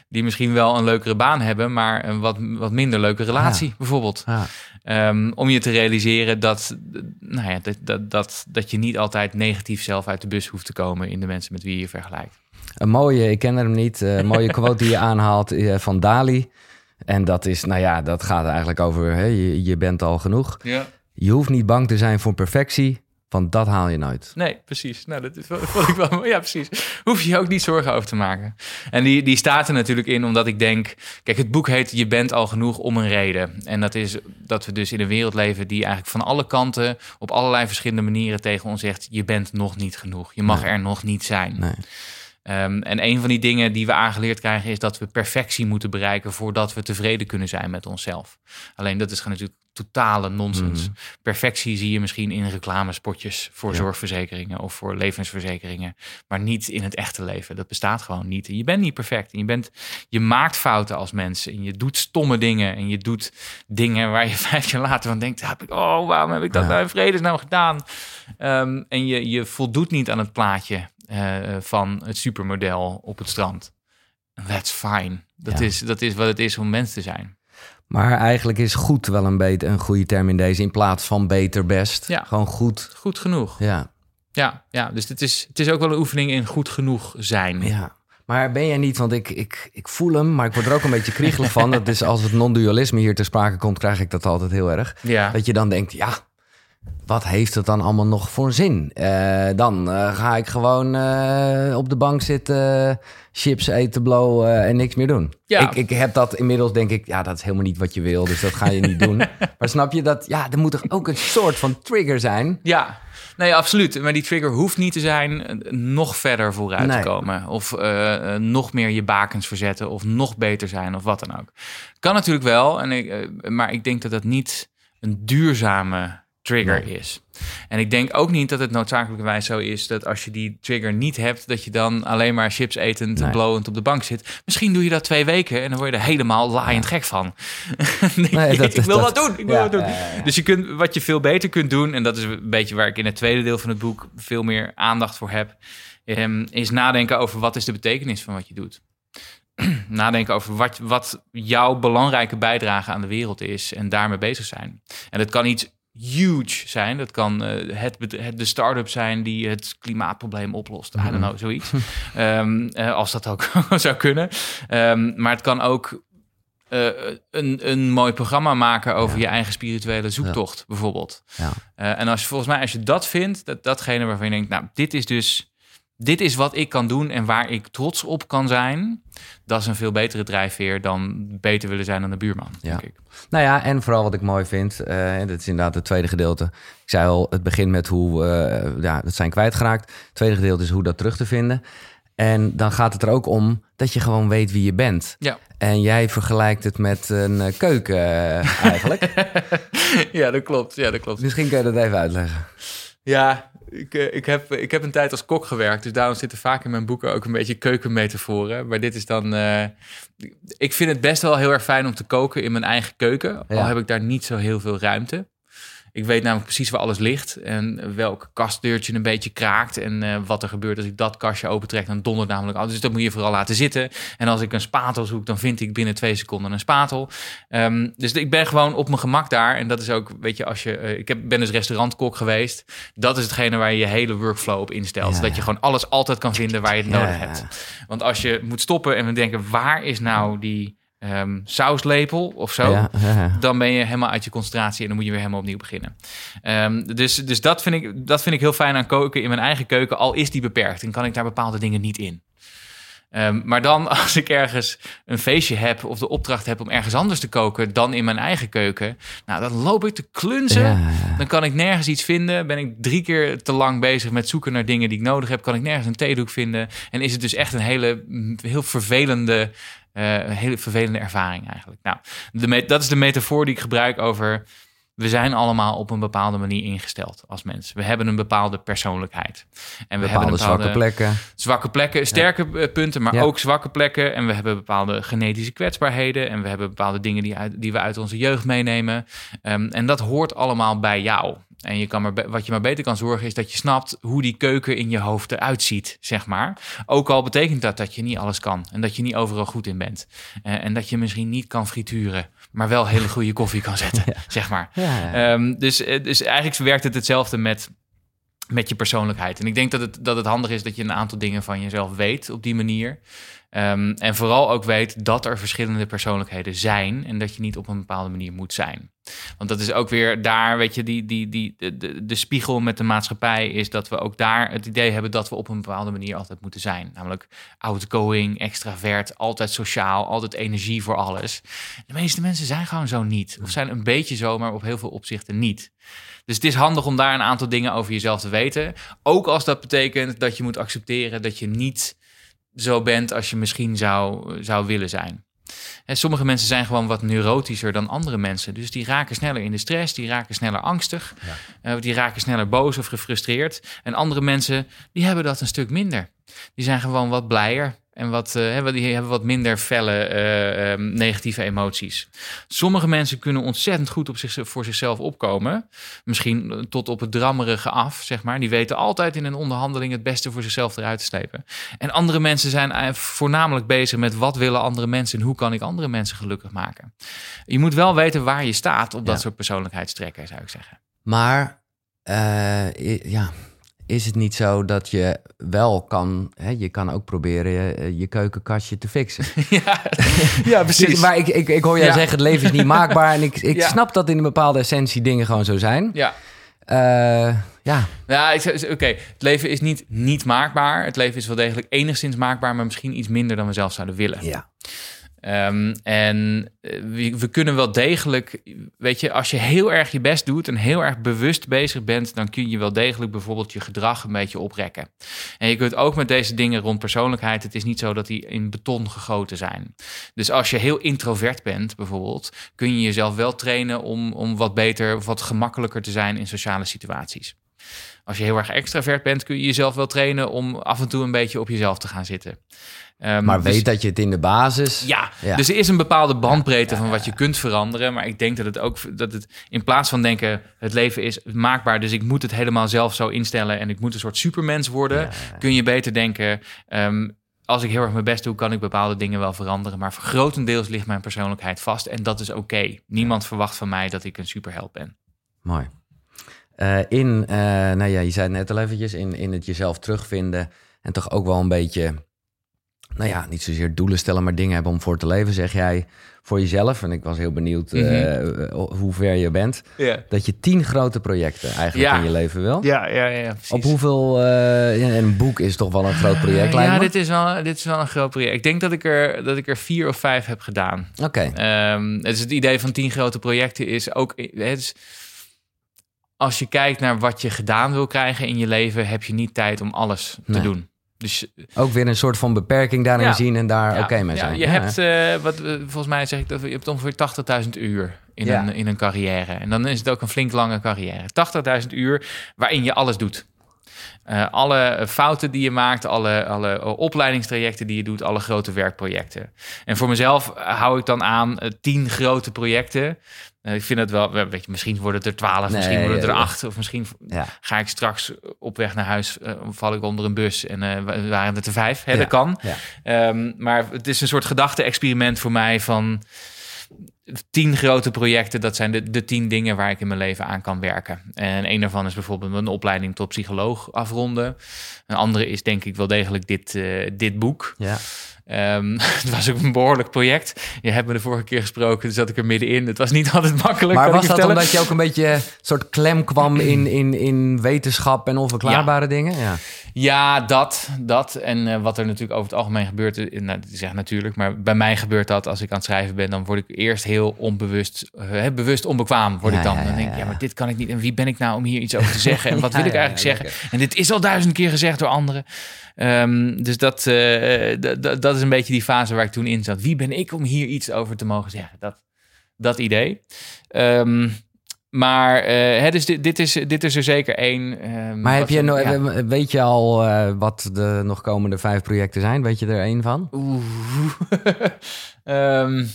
Die misschien wel een leukere baan hebben, maar een wat, wat minder leuke relatie bijvoorbeeld. Ja. Ehm, om je te realiseren dat, nou ja, dat, dat, dat, dat je niet altijd negatief zelf uit de bus hoeft te komen in de mensen met wie je je vergelijkt. Een mooie, ik ken hem niet, eh, een mooie quote die je aanhaalt eh, van Dali. En dat is, nou ja, dat gaat eigenlijk over, hè, je, je bent al genoeg. Ja. Je hoeft niet bang te zijn voor perfectie, want dat haal je nooit. Nee, precies. Nou, dat is- vond ik wel. Ja, precies. Hoef je je ook niet zorgen over te maken. En die, die staat er natuurlijk in omdat ik denk. Kijk, het boek heet Je bent al genoeg om een reden. En dat is dat we dus in een wereld leven die eigenlijk van alle kanten. op allerlei verschillende manieren tegen ons zegt: Je bent nog niet genoeg. Je mag Nee. er nog niet zijn. Nee. Ehm, en een van die dingen die we aangeleerd krijgen is dat we perfectie moeten bereiken voordat we tevreden kunnen zijn met onszelf. Alleen dat is gewoon natuurlijk totale nonsens. Mhm. Perfectie zie je misschien in reclamespotjes voor Ja. zorgverzekeringen of voor levensverzekeringen, maar niet in het echte leven. Dat bestaat gewoon niet. En je bent niet perfect. En je, bent, je maakt fouten als mens en je doet stomme dingen en je doet dingen waar je vijf jaar later van denkt: heb ik, oh, waarom heb ik dat Ja. nou in vredesnaam gedaan? Ehm, en je, je voldoet niet aan het plaatje eh, van het supermodel op het strand. That's fine. Dat, Ja. is, dat is wat het is om mens te zijn. Maar eigenlijk is goed wel een, beter, een goede term in deze, in plaats van beter best. Ja. Gewoon goed. Goed genoeg. Ja. Ja, ja dus het is, het is ook wel een oefening in goed genoeg zijn. ja. Maar ben jij niet, want ik, ik, ik voel hem, maar ik word er ook een beetje kriegelig van. Dat is als het non-dualisme hier ter sprake komt, krijg ik dat altijd heel erg. Ja. Dat je dan denkt, ja, wat heeft het dan allemaal nog voor zin? Eh, dan eh, ga ik gewoon eh, op de bank zitten, chips eten, blow en niks meer doen. Ja. Ik, ik heb dat inmiddels, denk ik, ja, dat is helemaal niet wat je wil, dus dat ga je niet doen. Maar snap je dat, ja, er moet toch ook een soort van trigger zijn? Ja, nee, absoluut. Maar die trigger hoeft niet te zijn nog verder vooruit Nee. te komen. Of nog meer je bakens verzetten. Of nog beter zijn. Of wat dan ook. Kan natuurlijk wel. En ik, maar ik denk dat dat niet een duurzame trigger Nee. is. En ik denk ook niet dat het noodzakelijkerwijs zo is dat als je die trigger niet hebt, dat je dan alleen maar chips etend en Nee. blowend op de bank zit. Misschien doe je dat twee weken en dan word je er helemaal laaiend gek van. Dan denk Nee, je, dat- ik wil dat- wat doen, ik wil Ja, wat doen. ja, ja, ja. Dus je kunt, wat je veel beter kunt doen, en dat is een beetje waar ik in het tweede deel van het boek veel meer aandacht voor heb, ehm, is nadenken over wat is de betekenis van wat je doet. nadenken over wat, wat jouw belangrijke bijdrage aan de wereld is en daarmee bezig zijn. En dat kan iets huge zijn. Dat kan eh, het, de start-up zijn die het klimaatprobleem oplost. I don't know, zoiets. Ehm, eh, als dat ook zou kunnen. Ehm, maar het kan ook eh, een, een mooi programma maken over je eigen spirituele zoektocht, bijvoorbeeld. Ja. En als je volgens mij, als je dat vindt, dat, datgene waarvan je denkt, nou, dit is dus dit is wat ik kan doen en waar ik trots op kan zijn. Dat is een veel betere drijfveer dan beter willen zijn dan de buurman, Ja. denk ik. Nou ja, en vooral wat ik mooi vind, eh, en dat is inderdaad het tweede gedeelte. Ik zei al, het begint met hoe, eh, ja, dat zijn kwijtgeraakt. Het tweede gedeelte is hoe dat terug te vinden. En dan gaat het er ook om dat je gewoon weet wie je bent. Ja. En jij vergelijkt het met een eh, keuken eigenlijk. ja, dat klopt. Ja, dat klopt. Misschien kun je dat even uitleggen. Ja, ik, eh, ik, heb, ik heb een tijd als kok gewerkt, dus daarom zitten vaak in mijn boeken ook een beetje keukenmetaforen. Maar dit is dan. eh, ik vind het best wel heel erg fijn om te koken in mijn eigen keuken, al heb ik daar niet zo heel veel ruimte. Ik weet namelijk precies waar alles ligt en welk kastdeurtje een beetje kraakt en eh, wat er gebeurt als ik dat kastje opentrek. Dan dondert namelijk alles. Dus dat moet je vooral laten zitten. En als ik een spatel zoek, dan vind ik binnen twee seconden een spatel. Ehm, dus ik ben gewoon op mijn gemak daar. En dat is ook, weet je, als je. eh, ik heb, ben dus restaurantkok geweest. Dat is hetgene waar je je hele workflow op instelt. Ja, dat ja. je gewoon alles altijd kan vinden waar je het Ja, nodig hebt. Want als je moet stoppen en we denken, waar is nou die ehm, sauslepel of zo? Ja, ja, ja. Dan ben je helemaal uit je concentratie en dan moet je weer helemaal opnieuw beginnen. Ehm, dus dus dat, vind ik, dat vind ik heel fijn aan koken in mijn eigen keuken, al is die beperkt. En kan ik daar bepaalde dingen niet in. Ehm, maar dan als ik ergens een feestje heb of de opdracht heb om ergens anders te koken dan in mijn eigen keuken, nou dan loop ik te klunzen. Ja, ja. Dan kan ik nergens iets vinden. Ben ik drie keer te lang bezig met zoeken naar dingen die ik nodig heb. Kan ik nergens een theedoek vinden. En is het dus echt een hele, mm, heel vervelende, eh, hele vervelende ervaring eigenlijk. Nou, de dat is de metafoor die ik gebruik over... We zijn allemaal op een bepaalde manier ingesteld als mens. We hebben een bepaalde persoonlijkheid. En we hebben Bepaalde een bepaalde zwakke plekken. zwakke plekken, sterke eh, punten, maar Ja. ook zwakke plekken. En we hebben bepaalde genetische kwetsbaarheden. En we hebben bepaalde dingen die, uit, die we uit onze jeugd meenemen. Ehm, en dat hoort allemaal bij jou. En je kan maar wat je maar beter kan zorgen is dat je snapt hoe die keuken in je hoofd eruit ziet, zeg maar. Ook al betekent dat dat je niet alles kan. En dat je niet overal goed in bent. Eh, en dat je misschien niet kan frituren, maar wel hele goede koffie kan zetten, zeg maar. Ja. Ehm, dus, eh, dus eigenlijk werkt het hetzelfde met, met je persoonlijkheid. En ik denk dat het, dat het handig is dat je een aantal dingen van jezelf weet op die manier. Ehm, en vooral ook weet dat er verschillende persoonlijkheden zijn en dat je niet op een bepaalde manier moet zijn. Want dat is ook weer daar, weet je, die, die, die, de, de, de spiegel met de maatschappij is dat we ook daar het idee hebben dat we op een bepaalde manier altijd moeten zijn. Namelijk outgoing, extravert, altijd sociaal, altijd energie voor alles. De meeste mensen zijn gewoon zo niet. Of zijn een beetje zo, maar op heel veel opzichten niet. Dus het is handig om daar een aantal dingen over jezelf te weten. Ook als dat betekent dat je moet accepteren dat je niet zo bent als je misschien zou, zou willen zijn. En sommige mensen zijn gewoon wat neurotischer dan andere mensen. Dus die raken sneller in de stress, die raken sneller angstig, eh, die raken sneller boos of gefrustreerd. En andere mensen, die hebben dat een stuk minder. Die zijn gewoon wat blijer en wat, eh, hebben- die hebben wat minder felle eh, eh, negatieve emoties. Sommige mensen kunnen ontzettend goed op zich, voor zichzelf opkomen. Misschien eh, tot op het drammerige af, zeg maar. Die weten altijd in een onderhandeling het beste voor zichzelf eruit te slepen. En andere mensen zijn eh, voornamelijk bezig met wat willen andere mensen en hoe kan ik andere mensen gelukkig maken. Je moet wel weten waar je staat op dat soort persoonlijkheidstrekken, zou ik zeggen. Maar eh, ja, is het niet zo dat je wel kan... Hè, je kan ook proberen je, je keukenkastje te fixen. ja, ja, precies. Maar ik, ik, ik hoor jij Ja. zeggen, het leven is niet maakbaar. En ik, ik Ja. snap dat in een bepaalde essentie dingen gewoon zo zijn. Ja. Eh, ja, Ja, oké. Het leven is niet niet maakbaar. Het leven is wel degelijk enigszins maakbaar, maar misschien iets minder dan we zelf zouden willen. ja. Ehm, en eh, we, we kunnen wel degelijk, weet je, als je heel erg je best doet en heel erg bewust bezig bent, dan kun je wel degelijk bijvoorbeeld je gedrag een beetje oprekken. En je kunt ook met deze dingen rond persoonlijkheid, het is niet zo dat die in beton gegoten zijn. Dus als je heel introvert bent bijvoorbeeld, kun je jezelf wel trainen om, om wat beter of wat gemakkelijker te zijn in sociale situaties. Als je heel erg extravert bent, kun je jezelf wel trainen om af en toe een beetje op jezelf te gaan zitten. Ehm, Maar dus- weet dat je het in de basis... ja, Ja. dus er is een bepaalde bandbreedte van wat je kunt veranderen. Maar ik denk dat het ook dat het in plaats van denken het leven is maakbaar, dus ik moet het helemaal zelf zo instellen en ik moet een soort supermens worden, kun je beter denken. ehm, als ik heel erg mijn best doe, kan ik bepaalde dingen wel veranderen. Maar grotendeels ligt mijn persoonlijkheid vast. En dat is oké. Niemand verwacht van mij dat ik een superheld ben. Mooi. Eh, in, eh, nou ja, je zei het net al eventjes, in, in het jezelf terugvinden en toch ook wel een beetje nou ja, niet zozeer doelen stellen, maar dingen hebben om voor te leven, zeg jij voor jezelf. En ik was heel benieuwd Mhm. eh, hoe ver je bent. Dat je tien grote projecten eigenlijk Ja. in je leven wil. ja, ja, ja precies. Op hoeveel... en een boek is toch wel een groot project, lijkt ja, me? dit is, wel, dit is wel een groot project. Ik denk dat ik er, dat ik er vier of vijf heb gedaan. Oké, Ehm, het, idee van tien grote projecten is ook... Het is, als je kijkt naar wat je gedaan wil krijgen in je leven... heb je niet tijd om alles te Nee. doen. Dus ook weer een soort van beperking daarin Ja. zien en daar ja, oké mee ja, zijn. je Ja. hebt, eh, wat, eh, volgens mij zeg ik dat je hebt ongeveer 80.000 uur in, een, in een carrière. En dan is het ook een flink lange carrière. 80.000 uur waarin je alles doet. Eh, alle fouten die je maakt, alle, alle eh, opleidingstrajecten die je doet, alle grote werkprojecten. En voor mezelf eh, hou ik dan aan eh, tien grote projecten. Eh, ik vind het wel, weet je, misschien worden het er twaalf, Nee, misschien worden het er acht, of misschien Ja. ga ik straks op weg naar huis, eh, val ik onder een bus en wa- waren het er vijf. Hè, Ja, Dat kan. ja. Ehm, maar het is een soort gedachte-experiment voor mij van tien grote projecten. Dat zijn de, de tien dingen waar ik in mijn leven aan kan werken. En een daarvan is bijvoorbeeld een opleiding tot psycholoog afronden. Een andere is denk ik wel degelijk dit, dit boek. Ja. Ehm, het was ook een behoorlijk project. Je hebt me de vorige keer gesproken, dus zat ik er middenin. Het was niet altijd makkelijk. Maar was dat vertellen. omdat je ook een beetje soort klem kwam in, in, in wetenschap en onverklaarbare dingen? Ja. Ja, dat. dat. En eh, wat er natuurlijk over het algemeen gebeurt, eh, nou, ik zeg natuurlijk, maar bij mij gebeurt dat als ik aan het schrijven ben, dan word ik eerst heel onbewust, eh, bewust onbekwaam word Ja, ik dan. dan denk ik, ja, maar dit kan ik niet. En wie ben ik nou om hier iets over te zeggen? En wat wil ik eigenlijk zeggen? En dit is al duizend keer gezegd door anderen. Ehm, dus dat, eh, d- d- dat is een beetje die fase waar ik toen in zat. Wie ben ik om hier iets over te mogen zeggen? Dat, dat idee. Ehm, maar hè, dus dit, dit, is, dit is er zeker één. ehm, Maar heb je no- ja. weet je al eh, wat de nog komende vijf projecten zijn? Weet je er één van? Oeh. Ehm,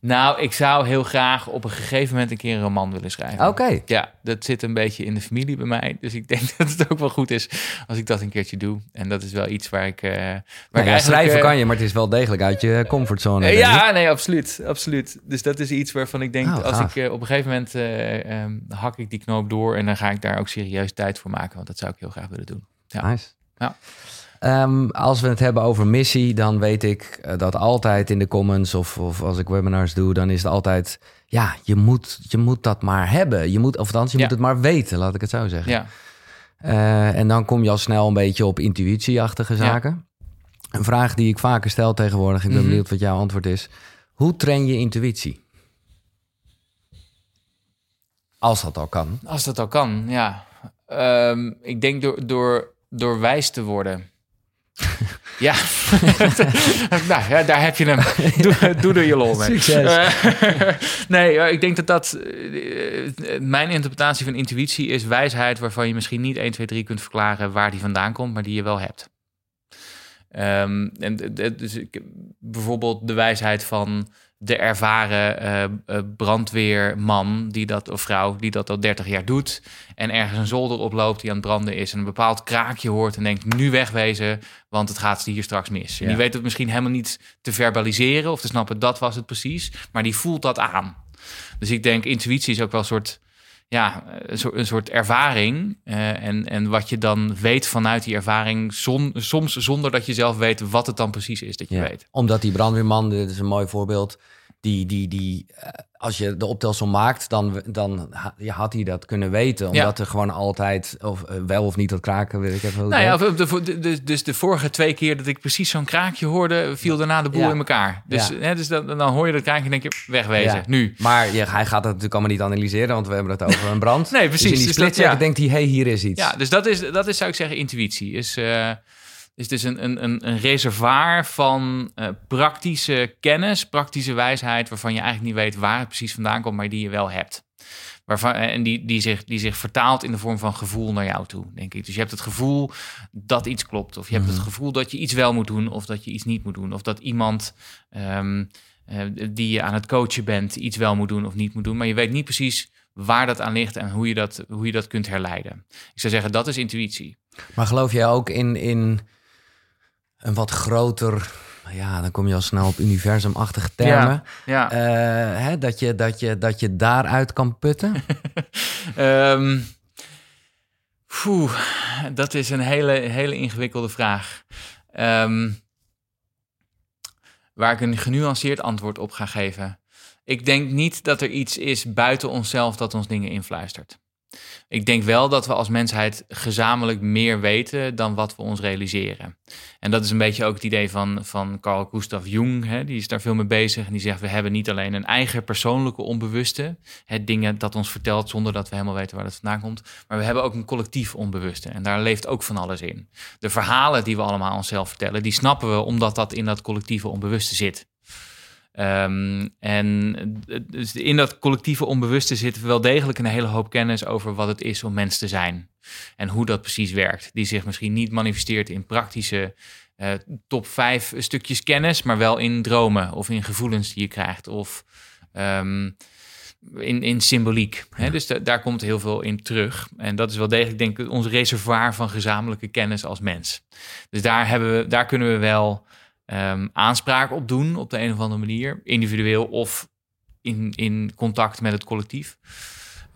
nou, ik zou heel graag op een gegeven moment een keer een roman willen schrijven. Oké. Ja, dat zit een beetje in de familie bij mij. Dus ik denk dat het ook wel goed is als ik dat een keertje doe. En dat is wel iets waar ik. eh waar Nou ik ja, eigenlijk, schrijven eh, kan je, maar het is wel degelijk uit je comfortzone. eh, ja, nee, absoluut, absoluut. Dus dat is iets waarvan ik denk, Oh, als gaaf. ik op een gegeven moment eh, ehm, hak ik die knoop door en dan ga ik daar ook serieus tijd voor maken, want dat zou ik heel graag willen doen. Ja. Nice. Ja. Ehm, als we het hebben over missie, dan weet ik eh, dat altijd in de comments of, of als ik webinars doe, dan is het altijd, ja, je moet, je moet dat maar hebben. Je moet, of althans, je Ja. moet het maar weten, laat ik het zo zeggen. Ja. Eh, en dan kom je al snel een beetje op intuïtieachtige zaken. Een vraag die ik vaker stel tegenwoordig, ik ben Mhm. benieuwd wat jouw antwoord is. Hoe train je intuïtie? Als dat al kan. Als dat al kan, ja. Ehm, ik denk door, door, door wijs te worden. ja. nou ja, daar heb je hem. Doe, doe er je lol mee. Succes. Eh, nee, eh, ik denk dat dat... eh, mijn interpretatie van intuïtie is wijsheid... waarvan je misschien niet 1, 2, 3 kunt verklaren... waar die vandaan komt, maar die je wel hebt. Ehm, en dus ik, bijvoorbeeld de wijsheid van de ervaren eh, eh, brandweerman die dat, of vrouw die dat al 30 jaar doet. En ergens een zolder oploopt die aan het branden is. En een bepaald kraakje hoort en denkt nu wegwezen, want het gaat hier straks mis. En die weet het misschien helemaal niet te verbaliseren of te snappen, dat was het precies. Maar die voelt dat aan. Dus ik denk, intuïtie is ook wel een soort, ja, een soort, een soort ervaring. Eh, en, en wat je dan weet vanuit die ervaring, soms zonder dat je zelf weet wat het dan precies is dat je Ja. weet. Omdat die brandweerman, dit is een mooi voorbeeld, die, die, die eh, als je de optelsom maakt, dan, dan ha- ja, had hij dat kunnen weten. Omdat er gewoon altijd, of eh, wel of niet dat kraken, weet ik even Nou ja, of de, de, dus de vorige twee keer dat ik precies zo'n kraakje hoorde, viel daarna de boel Ja. in elkaar. Dus, hè, dus dan, dan hoor je dat kraakje en denk je, wegwezen, nu. Maar je, hij gaat dat natuurlijk allemaal niet analyseren, want we hebben het over een brand. Nee, precies. Dus in die Dus dat- denkt hij, hey, hier is iets. Ja, dus dat is, dat is zou ik zeggen, intuïtie. Is, eh, is dus een, een, een, een reservoir van eh, praktische kennis, praktische wijsheid, waarvan je eigenlijk niet weet waar het precies vandaan komt, maar die je wel hebt. Waarvan, eh, en die, die, zich, die zich vertaalt in de vorm van gevoel naar jou toe, denk ik. Dus je hebt het gevoel dat iets klopt. Of je hebt het gevoel dat je iets wel moet doen of dat je iets niet moet doen. Of dat iemand ehm, eh, die je aan het coachen bent iets wel moet doen of niet moet doen. Maar je weet niet precies waar dat aan ligt en hoe je dat, hoe je dat kunt herleiden. Ik zou zeggen, dat is intuïtie. Maar geloof jij ook in, in een wat groter... Ja, dan kom je al snel op universumachtige termen. Ja. Eh, hè, dat, je, dat, je, dat je daaruit kan putten? Ehm, poeh, dat is een hele, hele ingewikkelde vraag. Ehm, waar ik een genuanceerd antwoord op ga geven. Ik denk niet dat er iets is buiten onszelf dat ons dingen influistert. Ik denk wel dat we als mensheid gezamenlijk meer weten dan wat we ons realiseren. En dat is een beetje ook het idee van, van Carl Gustav Jung. Hè? Die is daar veel mee bezig. En die zegt: we hebben niet alleen een eigen persoonlijke onbewuste. Hè, dingen dat ons vertelt zonder dat we helemaal weten waar het vandaan komt. Maar we hebben ook een collectief onbewuste. En daar leeft ook van alles in. De verhalen die we allemaal onszelf vertellen, die snappen we omdat dat in dat collectieve onbewuste zit. Um, en dus in dat collectieve onbewuste zit wel degelijk een hele hoop kennis over wat het is om mens te zijn. En hoe dat precies werkt. Die zich misschien niet manifesteert in praktische uh, top vijf stukjes kennis, maar wel in dromen of in gevoelens die je krijgt. Of um, in, in symboliek. Hè? Dus daar komt heel veel in terug. En dat is wel degelijk, denk ik, ons reservoir van gezamenlijke kennis als mens. Dus daar, hebben we, daar kunnen we wel um, aanspraak op doen op de een of andere manier. Individueel of in, in contact met het collectief.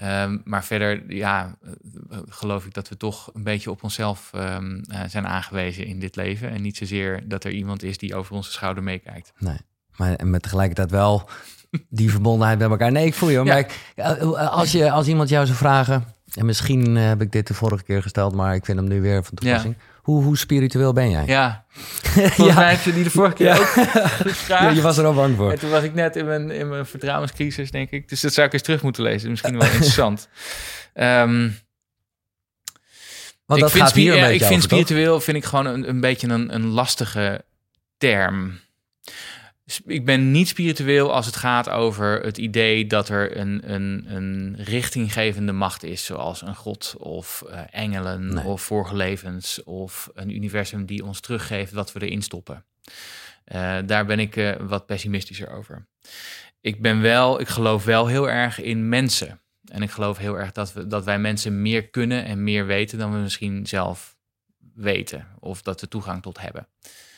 Um, maar verder, ja, eh, geloof ik dat we toch een beetje op onszelf um, uh, zijn aangewezen in dit leven. En niet zozeer dat er iemand is die over onze schouder meekijkt. Nee, maar en met tegelijkertijd wel die verbondenheid bij elkaar. Nee, ik voel je. Ja. Maar ik, eh, als, je, als iemand jou zou vragen, en misschien heb ik dit de vorige keer gesteld, maar ik vind hem nu weer van toepassing. Ja. Hoe, hoe spiritueel ben jij? Ja, volgens ja. mij heb je die de vorige keer ook gevraagd. Ja, je was er al bang voor. En toen was ik net in mijn, in mijn vertrouwenscrisis, denk ik. Dus dat zou ik eens terug moeten lezen. Misschien wel interessant. Um, Want dat ik vind, gaat hier een ik vind spiritueel vind ik gewoon een, een beetje een, een lastige term ik ben niet spiritueel als het gaat over het idee dat er een, een, een richtinggevende macht is, zoals een god of uh, engelen nee. of vorige levens of een universum die ons teruggeeft wat we erin stoppen. Uh, daar ben ik uh, wat pessimistischer over. Ik ben wel, ik geloof wel heel erg in mensen. En ik geloof heel erg dat, we, dat wij mensen meer kunnen en meer weten dan we misschien zelf weten. Of dat we toegang tot hebben.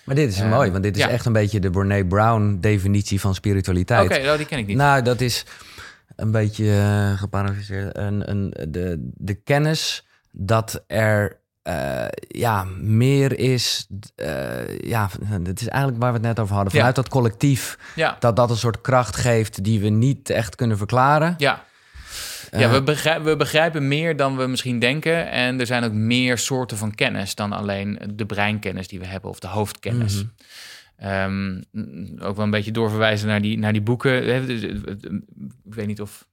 Maar dit is uh, mooi, want dit is ja. echt een beetje de Brene Brown definitie van spiritualiteit. Oké, okay, nou, die ken ik niet. Nou, dat is een beetje uh, geparafraseerd. Een, een, de, de kennis dat er uh, ja, meer is. Uh, ja, het is eigenlijk waar we het net over hadden. Vanuit ja. dat collectief. Ja. Dat dat een soort kracht geeft die we niet echt kunnen verklaren. Ja. Ja, we begrijpen, we begrijpen meer dan we misschien denken. En er zijn ook meer soorten van kennis dan alleen de breinkennis die we hebben of de hoofdkennis. Mm -hmm. um, ook wel een beetje doorverwijzen naar die, naar die boeken. Ik weet niet of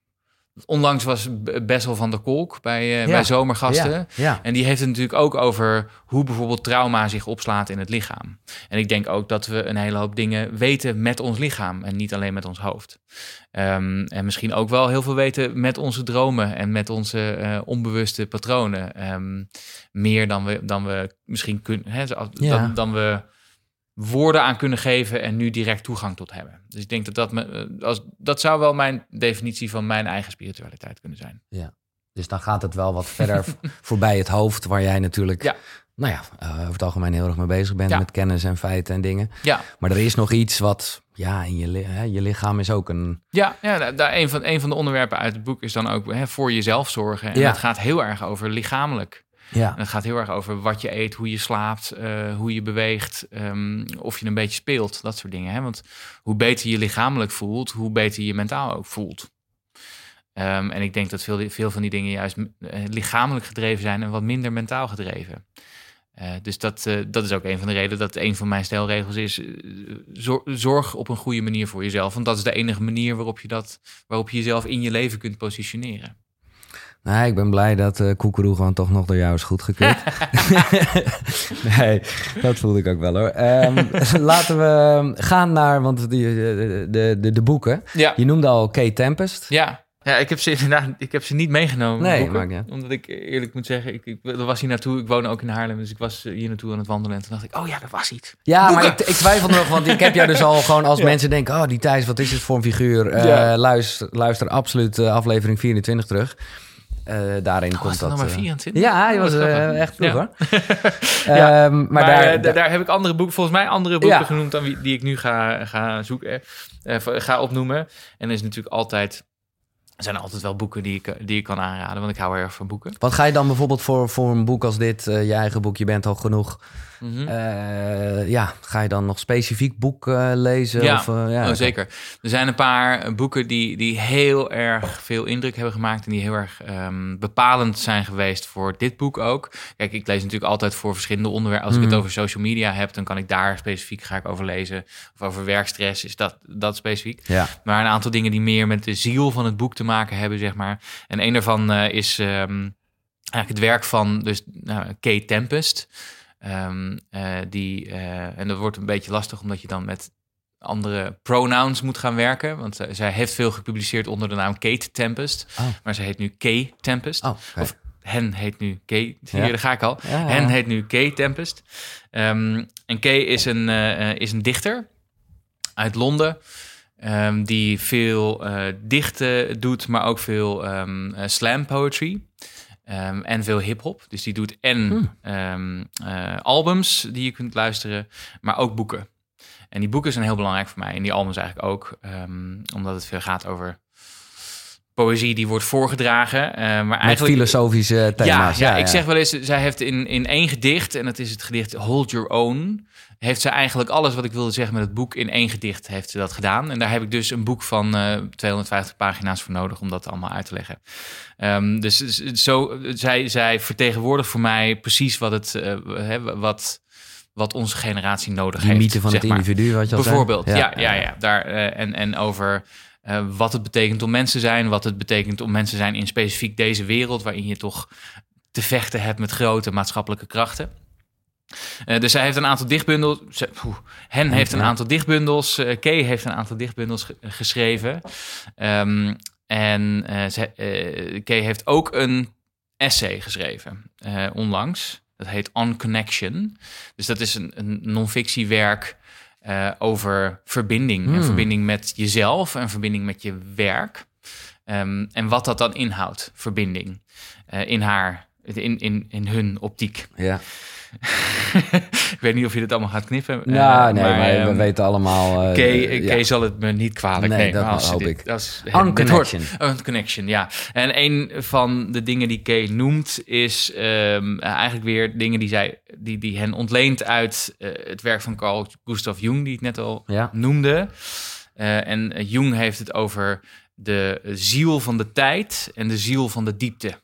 Onlangs was Bessel van der Kolk bij, uh, ja. bij Zomergasten. Ja. Ja. En die heeft het natuurlijk ook over hoe bijvoorbeeld trauma zich opslaat in het lichaam. En ik denk ook dat we een hele hoop dingen weten met ons lichaam en niet alleen met ons hoofd. Um, en misschien ook wel heel veel weten met onze dromen en met onze uh, onbewuste patronen. Um, meer dan we, dan we misschien kunnen, hè, dan, dan we woorden aan kunnen geven en nu direct toegang tot hebben. Dus ik denk dat dat, me, eh, als, dat zou wel mijn definitie van mijn eigen spiritualiteit kunnen zijn. Ja, dus dan gaat het wel wat verder voorbij het hoofd, waar jij natuurlijk, ja. nou ja, uh, over het algemeen heel erg mee bezig bent Ja. met kennis en feiten en dingen. Ja, Maar er is nog iets wat, ja, in je, li- hè, je lichaam is ook een, ja, ja daar, een, van, een van de onderwerpen uit het boek is dan ook hè, voor jezelf zorgen. En Ja. het gaat heel erg over lichamelijk. Ja, het gaat heel erg over wat je eet, hoe je slaapt, eh, hoe je beweegt, ehm, of je een beetje speelt, dat soort dingen. Hè? Want hoe beter je lichamelijk voelt, hoe beter je mentaal ook voelt. Ehm, en ik denk dat veel, veel van die dingen juist eh, lichamelijk gedreven zijn en wat minder mentaal gedreven. Eh, dus dat, dat is ook een van de redenen dat een van mijn stelregels is: zor- zorg op een goede manier voor jezelf. Want dat is de enige manier waarop je, dat, waarop je jezelf in je leven kunt positioneren. Nee, ik ben blij dat eh Koekeroe gewoon toch nog door jou is goedgekeurd. nee, dat voelde ik ook wel hoor. Ehm, laten we gaan naar, want die, de, de, de, de boeken. Ja, Je noemde al Kate Tempest. ja. ja ik, heb ze, inderdaad, ik heb ze niet meegenomen. Nee, boeken. Omdat ik eerlijk moet zeggen, ik, ik er was hier naartoe. Ik woon ook in Haarlem, dus ik was hier naartoe aan het wandelen. En toen dacht ik, oh ja, er was iets. Ja, maar ik, ik twijfel nog, want ik heb jou dus al gewoon als Ja. mensen denken... oh, die Thijs, wat is het voor een figuur? Eh, Ja. luister, luister absoluut eh, aflevering 24 terug. Eh, daarin Oh, komt dat nog maar eh, 24? ja, hij Oh, was eh, echt vroeg Ja. hoor. Ja, Ehm, maar, Maar, daar, da- daar, heb ik andere boeken, volgens mij andere boeken Ja. genoemd dan wie, die ik nu ga, ga zoeken, ga opnoemen. En er is natuurlijk altijd Er zijn altijd wel boeken die ik, die ik kan aanraden, want ik hou erg van boeken. Wat ga je dan bijvoorbeeld voor, voor een boek als dit, eh, je eigen boek, je bent al genoeg. Mhm. eh, ja, ga je dan nog specifiek boek eh, lezen? Ja, Of, eh, ja oh, zeker. Er zijn een paar boeken die, die heel erg veel indruk hebben gemaakt en die heel erg ehm, bepalend zijn geweest voor dit boek ook. Kijk, ik lees natuurlijk altijd voor verschillende onderwerpen. Als ik Mhm. het over social media heb, dan kan ik daar specifiek ga ik over lezen. Of over werkstress, is dat, dat specifiek. Ja. Maar een aantal dingen die meer met de ziel van het boek te maken hebben, zeg maar. En een daarvan eh, is ehm, eigenlijk het werk van dus, nou, Kate Tempest. Ehm, eh, die, eh, en dat wordt een beetje lastig omdat je dan met andere pronouns moet gaan werken. Want zij- zij heeft veel gepubliceerd onder de naam Kate Tempest. Oh. Maar ze heet nu Kay Tempest. Oh. Of hen heet nu Kay. Hier, Ja. daar ga ik al. Ja, ja. Hen heet nu Kay Tempest. Ehm, en Kay is een, is een dichter uit Londen. Ehm, die veel eh, dichten doet, maar ook veel ehm, eh, slam poetry. Ehm, en veel hip-hop. Dus die doet en Hmm. eh, albums die je kunt luisteren, maar ook boeken. En die boeken zijn heel belangrijk voor mij. En die albums eigenlijk ook, omdat het veel gaat over poëzie die wordt voorgedragen. maar Met eigenlijk filosofische thema's. ja, ja, ik zeg wel eens, zij heeft in, in één gedicht, en dat is het gedicht Hold Your Own, heeft ze eigenlijk alles wat ik wilde zeggen met het boek in één gedicht heeft ze dat gedaan. En daar heb ik dus een boek van eh 250 pagina's voor nodig om dat allemaal uit te leggen. Ehm, dus zo, zij, zij vertegenwoordigt voor mij precies wat het, eh, hè, wat, wat onze generatie nodig Die heeft. mythe van het maar. individu, wat je al zei. Bijvoorbeeld, ja, ja, ja, Daar, eh, en, en over eh, wat het betekent om mensen te zijn, wat het betekent om mensen te zijn in specifiek deze wereld, waarin je toch te vechten hebt met grote maatschappelijke krachten. Eh, dus zij heeft een aantal dichtbundels. Ze, hen heeft een aantal dichtbundels. eh Kay heeft een aantal dichtbundels ge- geschreven. Ehm, en eh, ze, eh, Kay heeft ook een essay geschreven eh, onlangs. Dat heet On Connection. Dus dat is een, een non-fictiewerk eh, over verbinding. En Hmm. verbinding met jezelf en verbinding met je werk. Ehm, en wat dat dan inhoudt, verbinding. eh, in haar, in, in, in hun optiek. Ja. ik weet niet of je dit allemaal gaat knippen. Nou, eh, nee, maar, we ehm, weten allemaal... eh, Kay, ja. Kay zal het me niet kwalijk Nee, nemen. dat als hoop dit, ik. Als, On dit hoort. Connection. On Connection, ja. En een van de dingen die Kay noemt is ehm, eigenlijk weer dingen die, zij, die, die hen ontleent uit het werk van Carl Gustav Jung, die ik net al Ja. noemde. En Jung heeft het over de ziel van de tijd en de ziel van de diepte.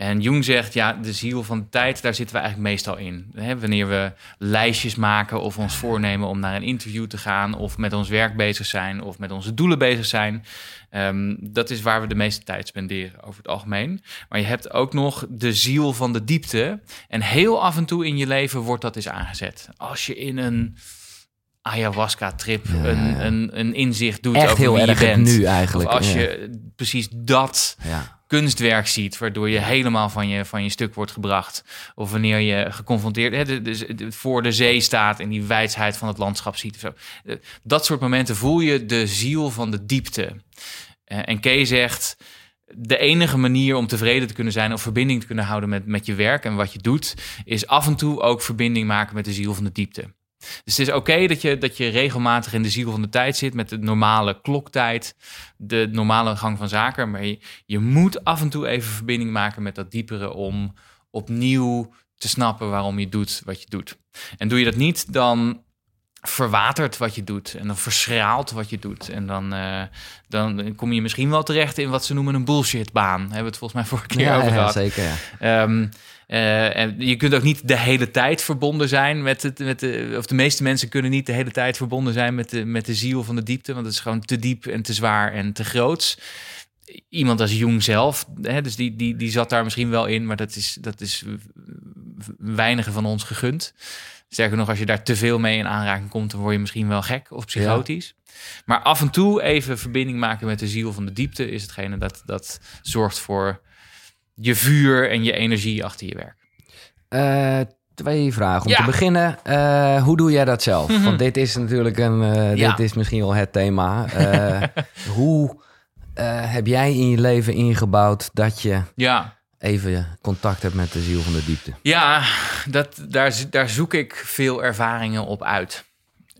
En Jung zegt, ja, de ziel van de tijd, daar zitten we eigenlijk meestal in. Wanneer we lijstjes maken of ons voornemen om naar een interview te gaan... of met ons werk bezig zijn of met onze doelen bezig zijn. Ehm, dat is waar we de meeste tijd spenderen over het algemeen. Maar je hebt ook nog de ziel van de diepte. En heel af en toe in je leven wordt dat eens aangezet. Als je in een ayahuasca-trip Ja, een, ja. Een, een inzicht doet Echt over heel wie erg je bent. nu eigenlijk. Of als ja. je precies dat Ja. Kunstwerk ziet, waardoor je helemaal van je, van je stuk wordt gebracht. Of wanneer je geconfronteerd hè, de- de- de- voor de zee staat en die wijsheid van het landschap ziet. Of zo. Eh, Dat soort momenten voel je de ziel van de diepte. Eh, En Kay zegt, de enige manier om tevreden te kunnen zijn of verbinding te kunnen houden met, met je werk en wat je doet, is af en toe ook verbinding maken met de ziel van de diepte. Dus het is oké dat, je, dat je regelmatig in de ziel van de tijd zit met de normale kloktijd, de normale gang van zaken. Maar je, je moet af en toe even verbinding maken met dat diepere om opnieuw te snappen waarom je doet wat je doet. En doe je dat niet, dan verwatert wat je doet en dan verschraalt wat je doet. En dan, eh, dan kom je misschien wel terecht in wat ze noemen een bullshitbaan. Hebben we het volgens mij vorige keer Ja, over ja, gehad. zeker. Ja. Ehm, eh, en je kunt ook niet de hele tijd verbonden zijn met het, met de, of de meeste mensen kunnen niet de hele tijd verbonden zijn met de, met de ziel van de diepte, want het is gewoon te diep en te zwaar en te groots. Iemand als Jung zelf, hè, dus die, die, die zat daar misschien wel in, maar dat is, dat is weinigen van ons gegund. Sterker nog, als je daar te veel mee in aanraking komt, dan word je misschien wel gek of psychotisch. Maar af en toe even verbinding maken met de ziel van de diepte is hetgene dat, dat zorgt voor je vuur en je energie achter je werk. Eh, twee vragen. Om Ja. te beginnen, eh, hoe doe jij dat zelf? Mhm. Want dit is natuurlijk een, eh, Ja. dit is misschien wel het thema. Hoe heb jij in je leven ingebouwd dat je Ja, even contact hebt met de ziel van de diepte? ja dat, daar, daar zoek ik veel ervaringen op uit.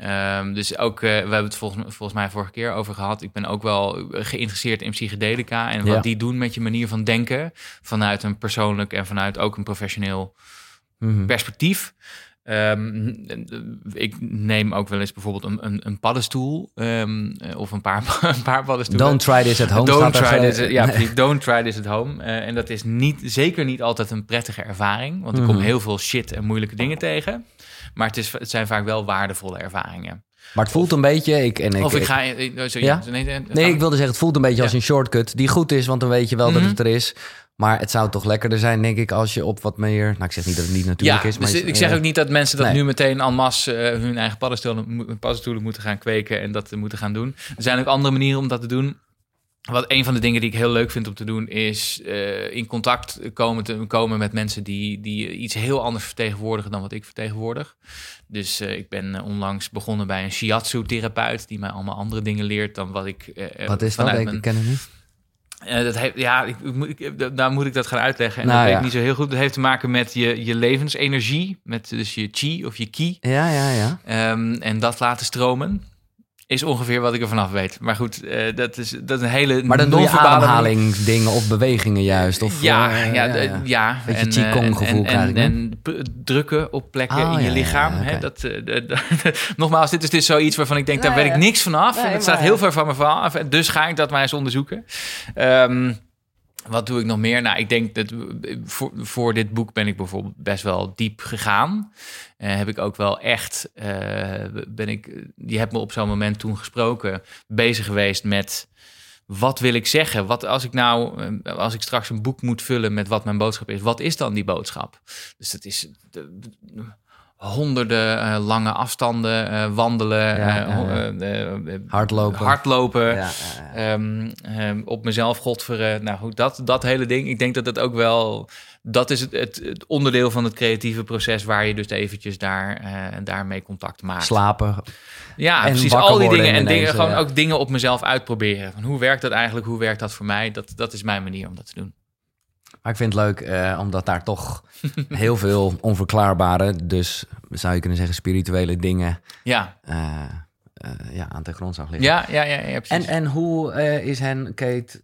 Ehm, dus ook, eh, we hebben het volgens, volgens mij vorige keer over gehad. Ik ben ook wel geïnteresseerd in psychedelica en wat Ja. die doen met je manier van denken. Vanuit een persoonlijk en vanuit ook een professioneel Mhm. perspectief. Ehm, ik neem ook wel eens bijvoorbeeld een, een, een paddenstoel ehm, eh, of een paar, een paar paddenstoelen. Don't try this at home. Don't try this, ja, precies. don't try this at home. Eh, en dat is niet, zeker niet altijd een prettige ervaring. Want ik kom Mhm. heel veel shit en moeilijke dingen tegen. Maar het, is, het zijn vaak wel waardevolle ervaringen. Maar het voelt een beetje... Ik, en ik, of ik ga... Sorry, Ja? nee, nee, Nee, ik wilde zeggen, het voelt een beetje als een shortcut die goed is, want dan weet je wel dat Mhm. het er is. Maar het zou toch lekkerder zijn, denk ik, als je op wat meer... Nou, ik zeg niet dat het niet natuurlijk ja, is, maar... dus ik zeg ook niet dat mensen dat nee. nu meteen en masse eh, hun eigen paddenstoelen, paddenstoelen moeten gaan kweken en dat moeten gaan doen. Er zijn ook andere manieren om dat te doen. Wat een van de dingen die ik heel leuk vind om te doen, is eh, in contact komen, te, komen met mensen die, die iets heel anders vertegenwoordigen dan wat ik vertegenwoordig. Dus eh, ik ben eh, onlangs begonnen bij een shiatsu-therapeut die mij allemaal andere dingen leert dan wat ik. eh, Wat is dat? vanuit Ik mijn- ken het niet. dat heeft, ja, ik, ik ik, daar moet ik dat gaan uitleggen. En Nou, dat weet ja. ik niet zo heel goed. Dat heeft te maken met je, je levensenergie, met dus je chi of je ki. Ja, ja, ja. Ehm, en dat laten stromen is ongeveer wat ik er vanaf weet. Maar goed, eh, dat, is, dat is een hele Maar dan doe je ademhalingsdingen of bewegingen juist. Of, ja, eh, ja, ja, ja. Beetje En, eh, Qigong gevoel en, krijg en, ik, en, p- drukken op plekken Oh, in je lichaam. ja, hè, dat, eh, nogmaals, dit is dus zoiets waarvan ik denk, daar weet ik niks vanaf. Nee, het staat heel ver van me vanaf. En Dus ga ik dat maar eens onderzoeken. Ehm, wat doe ik nog meer? Nou, ik denk dat voor, voor dit boek ben ik bijvoorbeeld best wel diep gegaan. Eh, heb ik ook wel echt, eh, ben ik, je hebt me op zo'n moment toen gesproken, bezig geweest met wat wil ik zeggen? Wat als ik nou, eh, als ik straks een boek moet vullen met wat mijn boodschap is, wat is dan die boodschap? Dus dat is de- honderden eh, lange afstanden eh, wandelen, Ja, eh, Hardlopen. hardlopen. Ja. Ehm, ehm, op mezelf godveren. Nou goed, dat, dat hele ding. Ik denk dat dat ook wel... Dat is het, het, het onderdeel van het creatieve proces... waar je dus eventjes daar, daarmee contact maakt. Slapen. Ja, en precies. Al die dingen. En dingen, gewoon ja. ook dingen op mezelf uitproberen. Van hoe werkt dat eigenlijk? Hoe werkt dat voor mij? Dat, dat is mijn manier om dat te doen. Maar ik vind het leuk, eh, omdat daar toch heel veel onverklaarbare, dus zou je kunnen zeggen spirituele dingen Ja, eh, eh, ja, aan de grond zag liggen. ja, ja, ja, ja En, precies. en hoe is hen, Kate,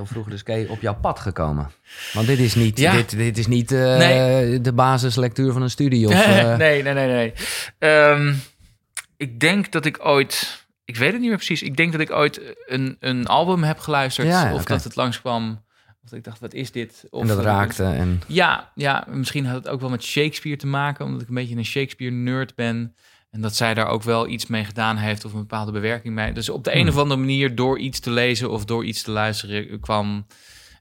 of vroeger dus Kate, op jouw pad gekomen? Want dit is niet, Ja. dit, dit is niet Nee. de basislectuur van een studie. Of, nee, nee, nee, nee. Ehm, ik denk dat ik ooit... Ik weet het niet meer precies. Ik denk dat ik ooit een, een album heb geluisterd. Ja, ja, of dat het langskwam. Ik dacht, wat is dit? Of en dat raakte. En, Ja, ja, misschien had het ook wel met Shakespeare te maken. Omdat ik een beetje een Shakespeare-nerd ben. En dat zij daar ook wel iets mee gedaan heeft. Of een bepaalde bewerking mee. Dus op de een Hmm. of andere manier, door iets te lezen of door iets te luisteren... kwam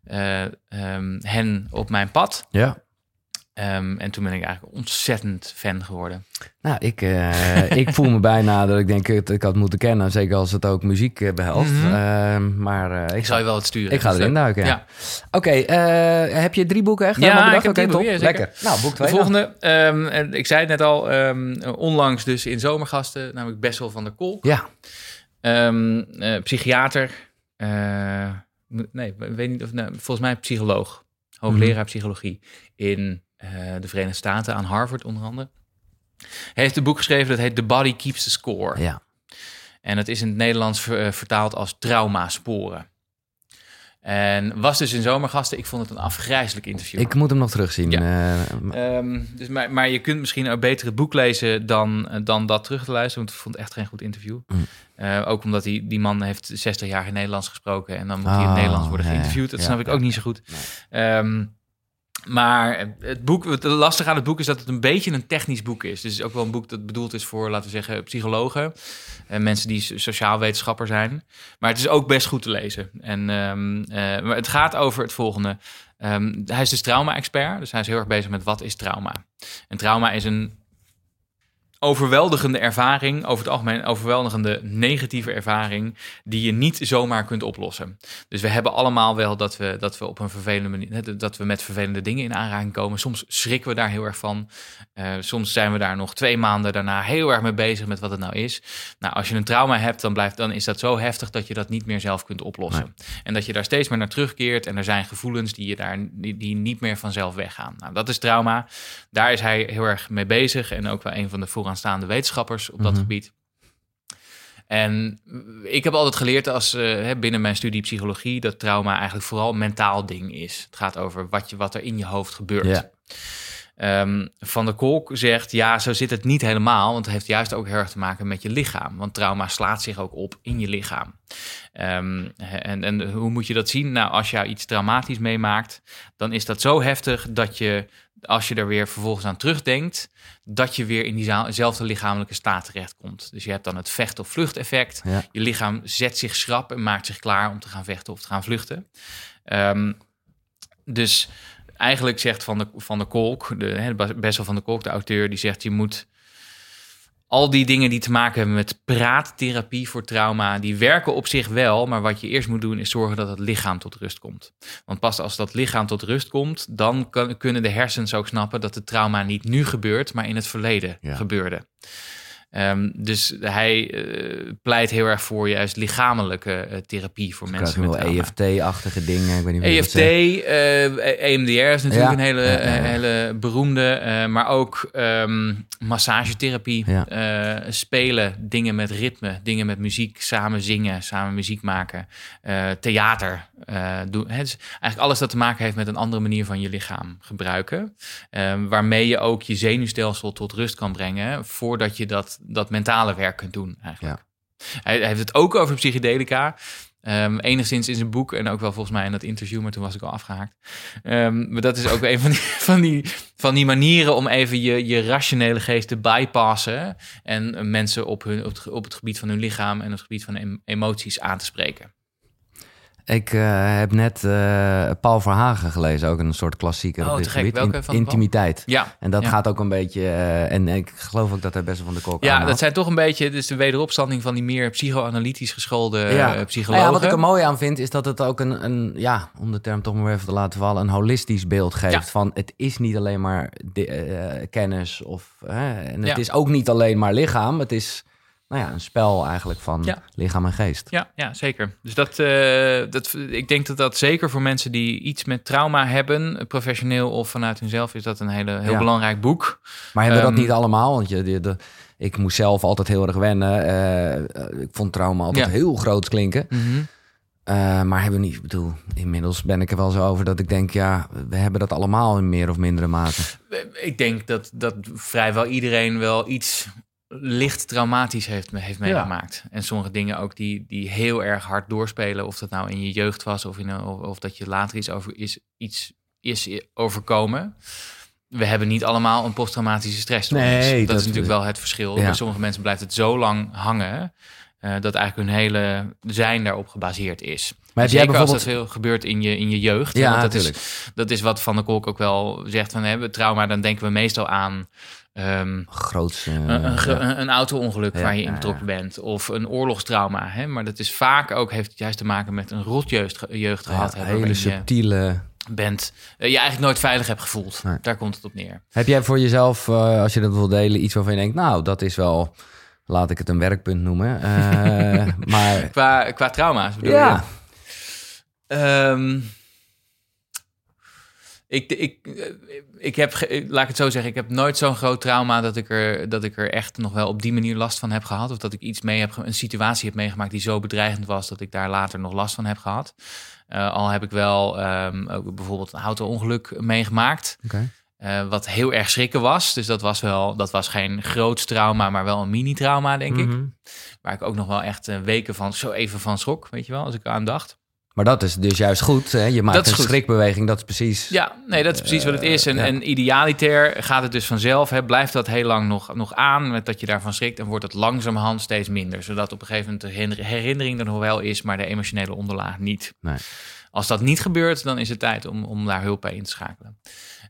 eh, ehm, hen op mijn pad. ja. Ehm, en toen ben ik eigenlijk ontzettend fan geworden. Nou, ik, eh, ik voel me bijna dat ik denk dat ik had moeten kennen. Zeker als het ook muziek eh, behelst. Mhm. Ehm, maar eh, ik, Ik zal je wel het sturen. ik ga erin duiken. Ja. Ja. Oké, heb je drie boeken echt? Ja, ik heb top. boeken, ja. Lekker. Nou, boek twee. De volgende, ehm, ik zei het net al, onlangs dus in Zomergasten, namelijk Bessel van der Kolk. Ja, psychiater. nee, weet niet of. Nou, volgens mij psycholoog. Hoogleraar Mhm. psychologie in de Verenigde Staten, aan Harvard onder andere. Hij heeft een boek geschreven dat heet The Body Keeps the Score. ja. En dat is in het Nederlands ver- eh, vertaald als traumasporen. En was dus in Zomergasten. Ik vond het een afgrijzelijk interview. Ik moet hem nog terugzien. Ja. Eh, Ehm, dus maar, maar je kunt misschien ook beter het boek lezen dan, eh, dan dat terug te luisteren. Want ik vond het echt geen goed interview. Mm. Eh, ook omdat die, die man heeft 60 jaar in Nederlands gesproken. En dan moet hij in het Nederlands worden geïnterviewd. Dat Ja, snap ik ook niet zo goed. Ehm, maar het boek, het lastige aan het boek is dat het een beetje een technisch boek is. Dus het is ook wel een boek dat bedoeld is voor, laten we zeggen, psychologen. En mensen die so- sociaal wetenschapper zijn. Maar het is ook best goed te lezen. En, ehm, eh, maar het gaat over het volgende. Ehm, hij is dus trauma-expert. Dus hij is heel erg bezig met wat is trauma. En trauma is een overweldigende ervaring, over het algemeen een overweldigende negatieve ervaring, die je niet zomaar kunt oplossen. Dus we hebben allemaal wel dat we, dat we op een vervelende manier, dat we met vervelende dingen in aanraking komen. Soms schrikken we daar heel erg van. Eh, soms zijn we daar nog twee maanden daarna heel erg mee bezig met wat het nou is. Nou, als je een trauma hebt, dan, blijft, dan is dat zo heftig dat je dat niet meer zelf kunt oplossen. En dat je daar steeds meer naar terugkeert en er zijn gevoelens die je daar die, die niet meer vanzelf weggaan. Nou, dat is trauma. Daar is hij heel erg mee bezig en ook wel een van de vooraanstaande vooraanstaande wetenschappers op dat Mhm. gebied. En ik heb altijd geleerd als, eh, binnen mijn studie psychologie dat trauma eigenlijk vooral een mentaal ding is. Het gaat over wat, je, wat er in je hoofd gebeurt. Ehm, Van der Kolk zegt, ja, zo zit het niet helemaal. Want het heeft juist ook heel erg te maken met je lichaam. Want trauma slaat zich ook op in je lichaam. Ehm, en, en hoe moet je dat zien? Nou, als je iets traumatisch meemaakt, dan is dat zo heftig dat je, als je er weer vervolgens aan terugdenkt, dat je weer in diezelfde lichamelijke staat terechtkomt. Dus je hebt dan het vecht- of vluchteffect. Ja. Je lichaam zet zich schrap en maakt zich klaar om te gaan vechten of te gaan vluchten. Ehm, dus eigenlijk zegt Van de, van de Kolk, de, hè, Bessel van de Kolk, de auteur, die zegt je moet al die dingen die te maken hebben met praattherapie voor trauma, die werken op zich wel, maar wat je eerst moet doen is zorgen dat het lichaam tot rust komt. Want pas als dat lichaam tot rust komt, dan kan, kunnen de hersens ook snappen dat het trauma niet nu gebeurt, maar in het verleden Ja. gebeurde. Ehm, dus hij eh, pleit heel erg voor juist lichamelijke eh, therapie voor mensen met wel. EFT-achtige dingen. Ik weet niet EFT, zegt. eh, EMDR is natuurlijk Ja, een hele, ja, ja, ja. hele beroemde, maar ook ehm, massagetherapie, spelen, dingen met ritme, dingen met muziek, samen zingen, samen muziek maken, theater doen. Het is eigenlijk alles dat te maken heeft met een andere manier van je lichaam gebruiken, ehm, waarmee je ook je zenuwstelsel tot rust kan brengen voordat je dat, dat mentale werk kunt doen eigenlijk. Hij, hij heeft het ook over psychedelica. Ehm, enigszins in zijn boek en ook wel volgens mij in dat interview, maar toen was ik al afgehaakt. Ehm, maar dat is ook een van die, van die, van die manieren om even je, je rationele geest te bypassen en mensen op, hun, op, het, op het gebied van hun lichaam en op het gebied van em- emoties aan te spreken. Ik eh, heb net eh, Paul Verhagen gelezen, ook een soort klassieker Oh, op dit te gebied. Welke van Paul? intimiteit. Ja, En dat Ja. gaat ook een beetje... eh, en ik geloof ook dat hij best wel van de kok ja aanhaalt. dat zijn toch een beetje dus de wederopstanding van die meer psychoanalytisch geschoolde Ja. eh, Nou psychologen. ja, wat ik er mooi aan vind, is dat het ook een, een, ja, om de term toch maar even te laten vallen, een holistisch beeld geeft. Ja. Van het is niet alleen maar de, kennis of, en het is ook niet alleen maar lichaam. Het is, nou ja, een spel eigenlijk van Ja. lichaam en geest. Ja, ja zeker. Dus dat, eh, dat, ik denk dat dat zeker voor mensen die iets met trauma hebben, professioneel of vanuit hunzelf, is dat een hele, heel Ja. belangrijk boek. Maar hebben we dat Ehm, niet allemaal? Want je, de, de- ik moest zelf altijd heel erg wennen. Eh, eh, ik vond trauma altijd Ja. heel groot klinken. Eh, maar hebben we niet, ik bedoel, inmiddels ben ik er wel zo over dat ik denk, ja, we hebben dat allemaal in meer of mindere mate. Ik denk dat, dat vrijwel iedereen wel iets licht traumatisch heeft, heeft meegemaakt. En sommige dingen ook die, die heel erg hard doorspelen. Of dat nou in je jeugd was of, in een, of, of dat je later iets, over, is, iets is overkomen. We hebben niet allemaal een posttraumatische stressstoornis. Nee, dat, dat- is natuurlijk wel het verschil. Ja. Bij sommige mensen blijft het zo lang hangen... eh, dat eigenlijk hun hele zijn daarop gebaseerd is. Maar heb jij Zeker als bijvoorbeeld... dat veel gebeurt in je, in je jeugd. Ja, want dat dat is wat Van der Kolk ook wel zegt. Van, hè, trauma, dan denken we meestal aan ehm, Groots. eh, een, een, ge- ja. een, een auto-ongeluk Ja, waar je in betrokken bent. Of een oorlogstrauma. Hè? Maar dat is vaak ook, heeft het juist te maken met een rotjeugd jeugd gehad. Hebben, hele je subtiele. bent, eh, je eigenlijk nooit veilig hebt gevoeld. Nee. Daar komt het op neer. Heb jij voor jezelf, eh, als je dat wil delen, iets waarvan je denkt, nou, dat is wel, laat ik het een werkpunt noemen. Eh, maar Qua, qua trauma's bedoel ja, je? Ehm, ik, ik, eh, ik heb, ge- laat ik het zo zeggen, ik heb nooit zo'n groot trauma dat ik, er, dat ik er echt nog wel op die manier last van heb gehad. Of dat ik iets mee heb, een situatie heb meegemaakt die zo bedreigend was dat ik daar later nog last van heb gehad. Eh, al heb ik wel ehm, ook bijvoorbeeld een auto-ongeluk meegemaakt. Eh, wat heel erg schrikken was. Dus dat was wel, dat was geen groot trauma, maar wel een mini-trauma, denk ik. Mhm. Waar ik ook nog wel echt eh, weken van, zo even van schrok, weet je wel, als ik aan dacht. Maar dat is dus juist goed. Hè? Je maakt een goed. schrikbeweging, dat is precies. Ja, nee, dat is precies wat het is. En, ja. en idealiter gaat het dus vanzelf. Hè, blijft dat heel lang nog, nog aan met dat je daarvan schrikt. En wordt het langzamerhand steeds minder. Zodat op een gegeven moment de herinner- herinnering er nog wel is, maar de emotionele onderlaag niet. Nee. Als dat niet gebeurt, dan is het tijd om, om daar hulp bij in te schakelen.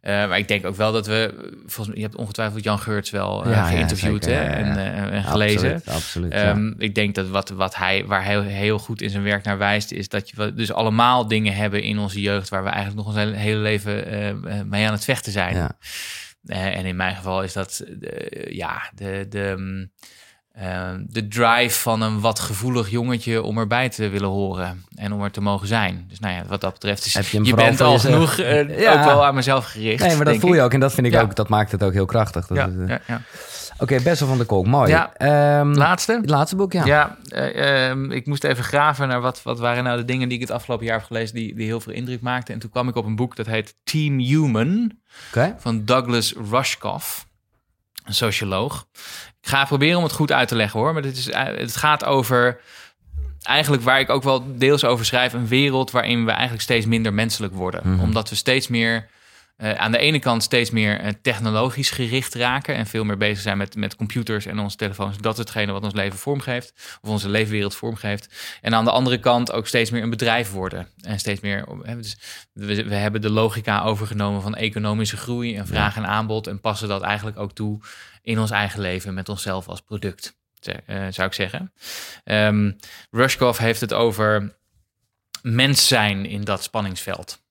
Eh, maar ik denk ook wel dat we, volgens mij, je hebt ongetwijfeld Jan Geurts wel Ja, geïnterviewd hè. En, en gelezen. Absoluut, absoluut. Ehm, Ik denk dat wat, wat hij, waar hij heel goed in zijn werk naar wijst, is dat je we dus allemaal dingen hebben in onze jeugd waar we eigenlijk nog ons hele, leven eh, eh, mee aan het vechten zijn. Ja. En in mijn geval is dat ja, de, de, mm, eh, de drive van een wat gevoelig jongetje om erbij te willen horen en om er te mogen zijn. Dus nou ja, wat dat betreft is Heb je bent al genoeg eh, Ja. ook wel aan mezelf gericht. Nee, maar dat voel je ik. ook. En dat vind ik Ja. ook, dat maakt het ook heel krachtig. Dat Ja, is, eh, ja, ja. Oké, Bessel van de Kolk, mooi. Ja. Ehm, Laatste? het laatste boek, ja. Ja, eh, ehm, ik moest even graven naar wat, wat waren nou de dingen die ik het afgelopen jaar heb gelezen die, die heel veel indruk maakten. En toen kwam ik op een boek dat heet Team Human van Douglas Rushkoff, een socioloog. Ik ga proberen om het goed uit te leggen hoor, maar dit is, eh, het gaat over eigenlijk waar ik ook wel deels over schrijf, een wereld waarin we eigenlijk steeds minder menselijk worden. Mhm. Omdat we steeds meer eh, aan de ene kant steeds meer eh, technologisch gericht raken en veel meer bezig zijn met, met computers en onze telefoons. Dat is hetgene wat ons leven vormgeeft, of onze leefwereld vormgeeft. En aan de andere kant ook steeds meer een bedrijf worden. En steeds meer, dus we, we hebben de logica overgenomen van economische groei en vraag en aanbod en passen dat eigenlijk ook toe in ons eigen leven met onszelf als product, eh, zou ik zeggen. Ehm Rushkoff heeft het over mens zijn in dat spanningsveld.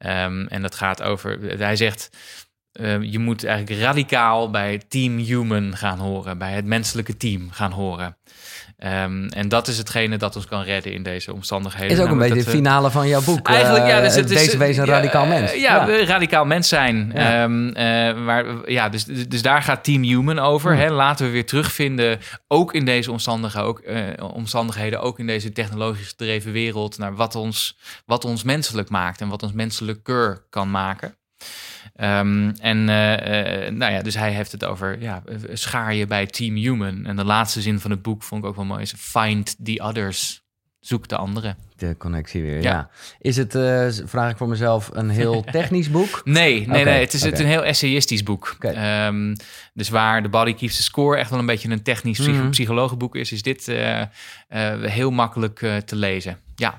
Ehm, en dat gaat over, hij zegt, eh, je moet eigenlijk radicaal bij Team Human gaan horen, bij het menselijke team gaan horen. Ehm, en dat is hetgene dat ons kan redden in deze omstandigheden. Is ook een beetje we- finale van jouw boek. Eigenlijk, ja, eh, dus het is, Deze wees een ja, radicaal eh, mens. Ja, we radicaal mens zijn. Ja. Ehm, eh, maar, ja, dus, dus daar gaat Team Human over. Hmm. Hè. Laten we weer terugvinden, ook in deze omstandigheden, ook, eh, omstandigheden, ook in deze technologisch gedreven wereld, naar wat ons, wat ons menselijk maakt en wat ons menselijker kan maken. Ehm, en eh, eh, nou ja, dus hij heeft het over ja, schaar je bij Team Human. En de laatste zin van het boek vond ik ook wel mooi. Is find the others. Zoek de anderen. De connectie weer, ja. Ja. Is het, eh, vraag ik voor mezelf, een heel technisch boek? Nee, nee, nee. Het is, het een heel essayistisch boek. Ehm, dus waar The Body Keeps the Score echt wel een beetje een technisch Mhm. psychologenboek is, is dit heel makkelijk te lezen. Ja,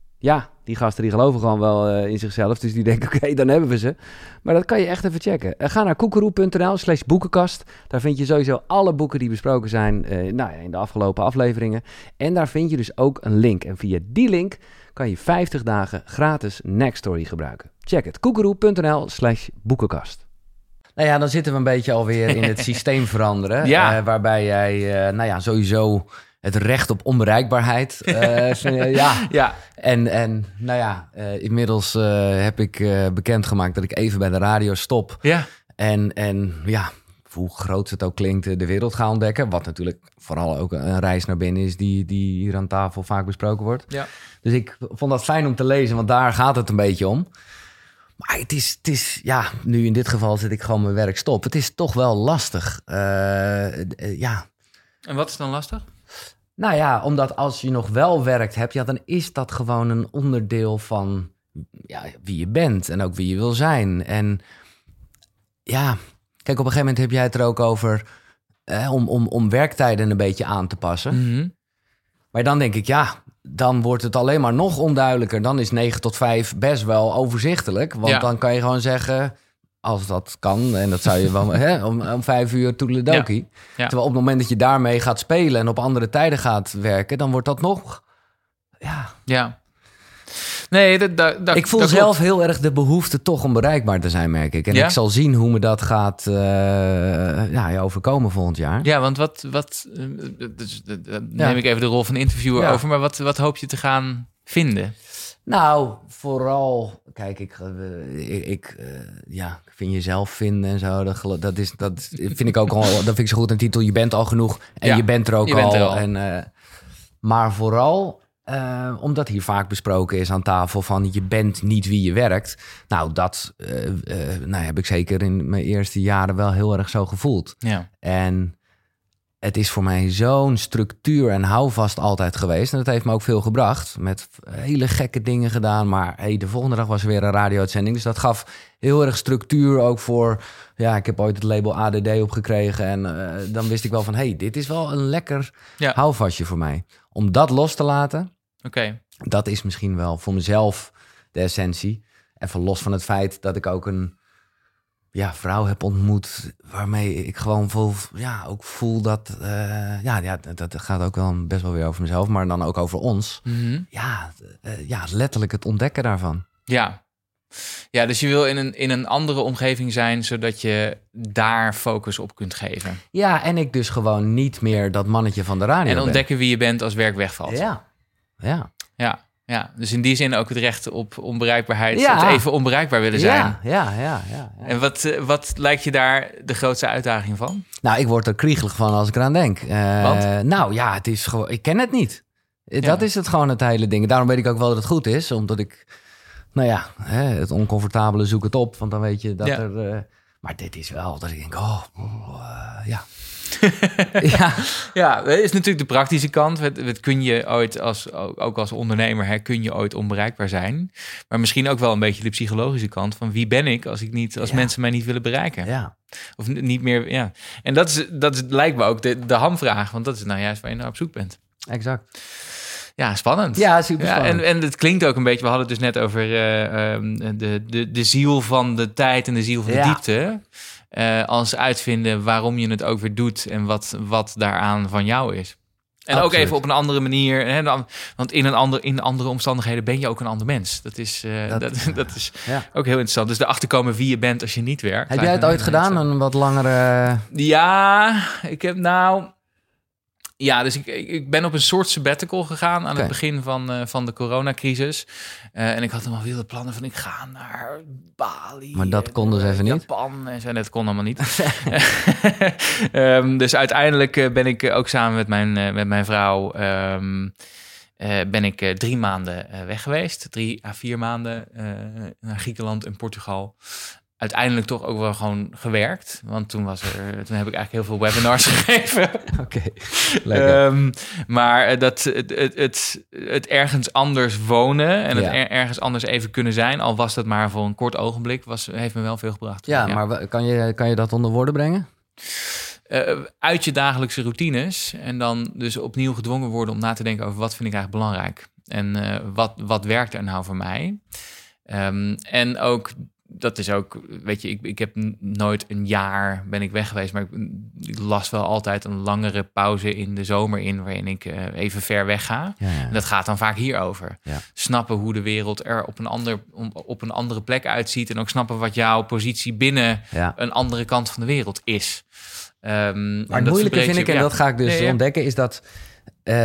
Ja, die gasten die geloven gewoon wel eh, in zichzelf. Dus die denken, oké, dan hebben we ze. Maar dat kan je echt even checken. Eh, ga naar koekeroe.nl slash boekenkast. Daar vind je sowieso alle boeken die besproken zijn eh, nou ja, in de afgelopen afleveringen. En daar vind je dus ook een link. En via die link kan je 50 dagen gratis Nextory gebruiken. Check het. koekeroe.nl slash boekenkast. Nou ja, dan zitten we een beetje alweer in het systeem veranderen. Ja. waarbij jij, nou ja, sowieso het recht op onbereikbaarheid. eh, ja, ja, en, en nou ja, eh, inmiddels eh, heb ik bekendgemaakt dat ik even bij de radio stop. ja, En, en ja, hoe groot het ook klinkt, de wereld ga ontdekken. Wat natuurlijk vooral ook een reis naar binnen is die, die hier aan tafel vaak besproken wordt. ja. Dus ik vond dat fijn om te lezen, want daar gaat het een beetje om. Maar het is, het is ja, nu in dit geval zit ik gewoon mijn werk stop. Het is toch wel lastig. Ja, En wat is dan lastig? Nou ja, omdat als je nog wel werkt hebt, ja, dan is dat gewoon een onderdeel van ja, wie je bent en ook wie je wil zijn. En ja, kijk, op een gegeven moment heb jij het er ook over eh, om, om, om werktijden een beetje aan te passen. Mhm. Maar dan denk ik, ja, dan wordt het alleen maar nog onduidelijker. Dan is 9 tot 5 best wel overzichtelijk. Want Ja. dan kan je gewoon zeggen, als dat kan, en dat zou je wel, hè, om, om 5 uur toedeledokie. Ja. Terwijl op het moment dat je daarmee gaat spelen en op andere tijden gaat werken, dan wordt dat nog. Ja, Ja. Nee, dat, dat, dat- ik voel dat zelf klopt. heel erg de behoefte toch om bereikbaar te zijn, merk ik. En Ja? ik zal zien hoe me dat gaat eh, ja, overkomen volgend jaar. Ja, want wat, wat eh, dus, eh, neem ik even de rol van interviewer over, maar wat, wat hoop je te gaan vinden? Nou, vooral, kijk, ik, eh, ik, ik, eh, ja, vind jezelf vinden en zo. Dat, is, dat vind ik ook al, dat vind ik zo goed een titel. Je bent al genoeg en Ja, je bent er ook bent al. er al. En, eh, maar vooral, omdat hier vaak besproken is aan tafel van je bent niet wie je werkt. Nou, dat nou, heb ik zeker in mijn eerste jaren wel heel erg zo gevoeld. Ja. En het is voor mij zo'n structuur en houvast altijd geweest. En dat heeft me ook veel gebracht. Met hele gekke dingen gedaan. Maar hey, de volgende dag was er weer een radio-uitzending. Dus dat gaf heel erg structuur ook voor... Ja, ik heb ooit het label ADD opgekregen. En eh, dan wist ik wel van... hey, dit is wel een lekker Ja. houvastje voor mij. Om dat los te laten, Oké. dat is misschien wel voor mezelf de essentie. Even los van het feit dat ik ook een ja, vrouw heb ontmoet waarmee ik gewoon vol, ja, ook voel dat, eh, ja, ja, dat- gaat ook wel best wel weer over mezelf, maar dan ook over ons. Ja, eh, ja, letterlijk het ontdekken daarvan. Ja. Ja, dus je wil in een, in een andere omgeving zijn, zodat je daar focus op kunt geven. Ja, en ik dus gewoon niet meer dat mannetje van de radio En ben. ontdekken wie je bent als werk wegvalt. Ja, ja. Ja, ja. Dus in die zin ook het recht op onbereikbaarheid. Ja. Het even onbereikbaar willen zijn. Ja, ja, ja, ja, ja. En wat, eh, wat lijkt je daar de grootste uitdaging van? Nou, ik word er kriegelig van als ik eraan denk. Eh, Want? Nou ja, het is gewoon, ik ken het niet. Eh. Dat is het gewoon het hele ding. Daarom weet ik ook wel dat het goed is, omdat ik, nou ja, hè, het oncomfortabele zoek het op, want dan weet je dat Ja. er. maar dit is wel dat ik denk, oh, oh, ja. ja, Ja, dat is natuurlijk de praktische kant. Het kun je ooit als, ook als ondernemer, hè, kun je ooit onbereikbaar zijn. Maar misschien ook wel een beetje de psychologische kant van wie ben ik als ik niet, als Ja. mensen mij niet willen bereiken. ja. Of niet meer, ja. En dat is, dat is lijkt me ook de, de hamvraag, want dat is nou juist waar je naar op zoek bent. exact. Ja, spannend. Ja, super Ja, en, spannend. en het klinkt ook een beetje, we hadden het dus net over eh, ehm, de, de, de ziel van de tijd en de ziel van de Ja. diepte. Eh, als uitvinden waarom je het ook weer doet en wat, wat daaraan van jou is. En ook even op een andere manier. Hè, dan- want in, een ander, in andere omstandigheden ben je ook een ander mens. Dat is, eh, dat, Dat- dat, is Ja. ook heel interessant. Dus erachter komen wie je bent als je niet werkt. Heb jij het ooit gedaan, een wat langere... Ja, ik heb nou. Ja, dus ik, ik ben op een soort sabbatical gegaan aan het begin van, eh, van de coronacrisis. Eh, en ik had helemaal wilde plannen van ik ga naar Bali. Maar dat en, kon dus eh, even niet? Japan en zo. Dat kon allemaal niet. Ehm, dus uiteindelijk ben ik ook samen met mijn, met mijn vrouw... ehm, eh, ben ik drie maanden weg geweest. Drie à vier maanden naar Griekenland en Portugal uiteindelijk toch ook wel gewoon gewerkt. Want toen, was er, toen heb ik eigenlijk heel veel webinars gegeven. Oké, lekker. Ehm, maar eh, dat, het, het, het, het ergens anders wonen en het er- ergens anders even kunnen zijn, al was dat maar voor een kort ogenblik, was, heeft me wel veel gebracht. ja, maar kan je, kan je dat onder woorden brengen? Eh, uit je dagelijkse routines en dan dus opnieuw gedwongen worden om na te denken over wat vind ik eigenlijk belangrijk en eh, wat, wat werkt er nou voor mij. Ehm, en ook, dat is ook, weet je, ik, ik heb nooit een jaar ben ik weg geweest, maar ik, las wel altijd een langere pauze in de zomer in waarin ik eh, even ver weg ga. Ja, ja. En dat gaat dan vaak hierover. Ja. Snappen hoe de wereld er op een, ander, op een andere plek uitziet. En ook snappen wat jouw positie binnen een andere kant van de wereld is. Ehm, Maar het moeilijke vind je- ik, en dat ga ik dus Nee, ontdekken, is dat... eh,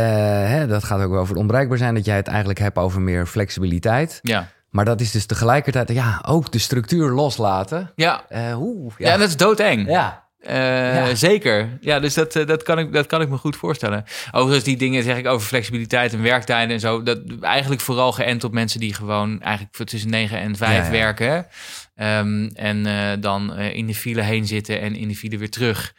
hè, dat gaat ook over het onbereikbaar zijn, dat jij het eigenlijk hebt over meer flexibiliteit. Ja, Maar dat is dus tegelijkertijd, ja, ook de structuur loslaten. ja. Oeh, ja. ja. dat is doodeng. ja. Eh, Ja. Zeker. Ja, dus dat, eh, dat, kan ik, dat kan ik me goed voorstellen. Overigens, die dingen zeg ik over flexibiliteit en werktijden en zo. Dat eigenlijk vooral geënt op mensen die gewoon eigenlijk voor tussen 9 en 5 Ja, ja. werken. Ehm, en dan in de file heen zitten en in de file weer terug.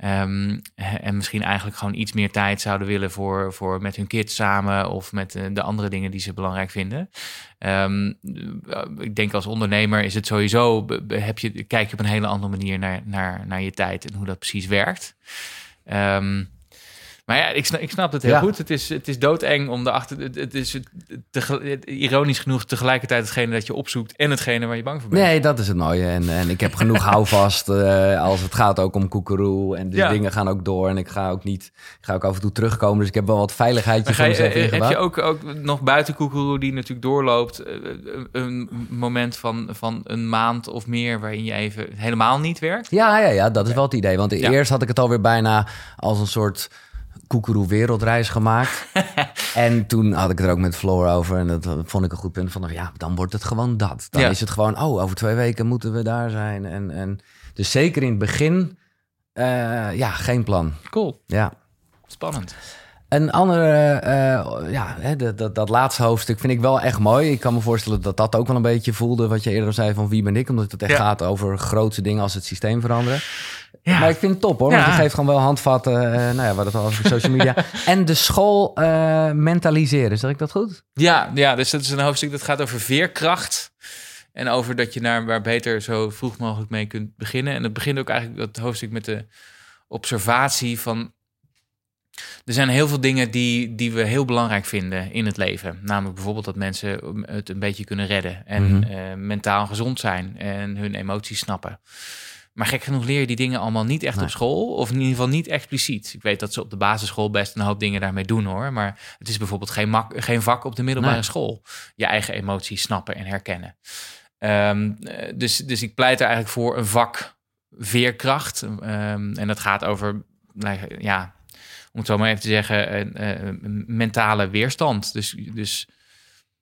Ehm, en misschien eigenlijk gewoon iets meer tijd zouden willen voor, voor met hun kids samen of met eh, de andere dingen die ze belangrijk vinden. Ehm, eh, ik denk als ondernemer is het sowieso, heb je, kijk je op een hele andere manier naar, naar, naar je tijd en hoe dat precies werkt. Ehm, maar ja, ik snap, ik snap het heel Ja. goed. Het is, het is doodeng om erachter. Het, het is het- ironisch genoeg tegelijkertijd hetgene dat je opzoekt en hetgene waar je bang voor bent. Nee, dat is het mooie. En, en ik heb genoeg houvast eh, als het gaat ook om koekeroe. En de Ja. dingen gaan ook door. En ik ga ook niet, ik ga ook af en toe terugkomen. Dus ik heb wel wat veiligheidje voor mezelf eh, heb je ook, ook nog buiten Koekeroe die natuurlijk doorloopt, eh, een- moment van, van een maand of meer waarin je even helemaal niet werkt? Ja, ja, ja, dat is wel het idee. Want eerst had ik het alweer bijna als een soort koekeroe wereldreis gemaakt. en toen had ik het er ook met Floor over. En dat vond ik een goed punt. Van, ja, dan wordt het gewoon dat. Dan Ja. is het gewoon, oh, over twee weken moeten we daar zijn. En, en, dus zeker in het begin, eh, ja, geen plan. Cool, Ja. spannend. Een andere, eh, ja, hè, dat, dat, dat laatste hoofdstuk vind ik wel echt mooi. Ik kan me voorstellen dat dat ook wel een beetje voelde wat je eerder zei van wie ben ik. Omdat het echt Ja. gaat over grootse dingen als het systeem veranderen. Ja. Maar ik vind het top hoor, want je geeft gewoon wel handvatten. eh nou ja, wat het al over social media. en de school eh, mentaliseren, zeg ik dat goed? Ja, ja, dus dat is een hoofdstuk dat gaat over veerkracht. En over dat je naar waar beter zo vroeg mogelijk mee kunt beginnen. En het begint ook eigenlijk dat hoofdstuk met de observatie van Er zijn heel veel dingen die, die we heel belangrijk vinden in het leven. Namelijk bijvoorbeeld dat mensen het een beetje kunnen redden. En Mhm. eh, mentaal gezond zijn en hun emoties snappen. Maar gek genoeg leer je die dingen allemaal niet echt Nee. op school. Of in ieder geval niet expliciet. Ik weet dat ze op de basisschool best een hoop dingen daarmee doen hoor. Maar het is bijvoorbeeld geen, mak geen vak op de middelbare Nee. school. Je eigen emoties snappen en herkennen. Ehm, eh, dus, dus ik pleit er eigenlijk voor een vak veerkracht. Ehm, en dat gaat over, nou, ja, om het zo maar even te zeggen, een, een mentale weerstand. Dus, dus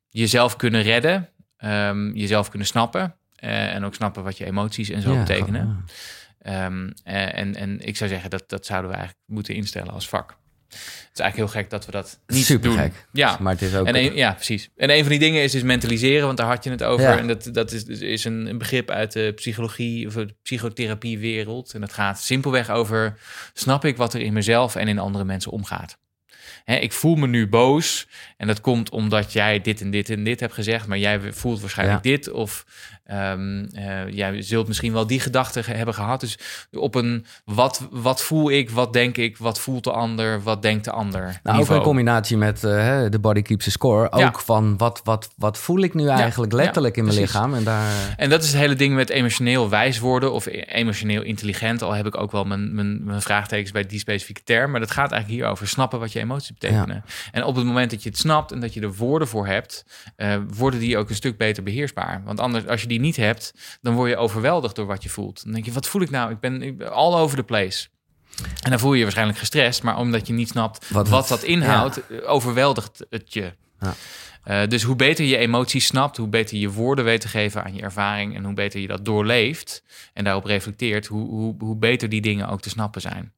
jezelf kunnen redden, ehm, jezelf kunnen snappen. eh, en ook snappen wat je emoties en zo Ja, betekenen. ja. Ehm, eh, en, en ik zou zeggen, dat, dat zouden we eigenlijk moeten instellen als vak. Het is eigenlijk heel gek dat we dat niet Super doen. gek. Ja, Maar het is ook... en een, ja, precies. En een van die dingen is dus mentaliseren, want daar had je het over. Ja. En dat, dat is, is een, een begrip uit de psychologie of de psychotherapiewereld. En dat gaat simpelweg over: snap ik wat er in mezelf en in andere mensen omgaat? Hè, ik voel me nu boos en dat komt omdat jij dit en dit en dit hebt gezegd, maar jij voelt waarschijnlijk dit. Of ehm, eh, jij zult misschien wel die gedachten ge- hebben gehad. Dus op een wat, wat voel ik, wat denk ik, wat voelt de ander, wat denkt de ander? Nou, ook in combinatie met eh, de body keeps a score. Ook Ja. van wat, wat, wat voel ik nu eigenlijk ja, letterlijk in mijn precies. lichaam. En daar, En dat is het hele ding met emotioneel wijs worden of e- emotioneel intelligent. Al heb ik ook wel mijn, mijn, mijn vraagtekens bij die specifieke term. Maar dat gaat eigenlijk hier over snappen wat je emoties betekenen. En op het moment dat je het snapt en dat je er woorden voor hebt, eh, worden die ook een stuk beter beheersbaar. Want anders, als je die niet hebt, dan word je overweldigd door wat je voelt. Dan denk je, wat voel ik nou? Ik ben, ik ben all over the place. En dan voel je je waarschijnlijk gestrest, maar omdat je niet snapt Wat dat inhoudt, eh, overweldigt het je. Ja. Eh, dus hoe beter je emoties snapt, hoe beter je woorden weet te geven aan je ervaring en hoe beter je dat doorleeft en daarop reflecteert, hoe, hoe, hoe beter die dingen ook te snappen zijn.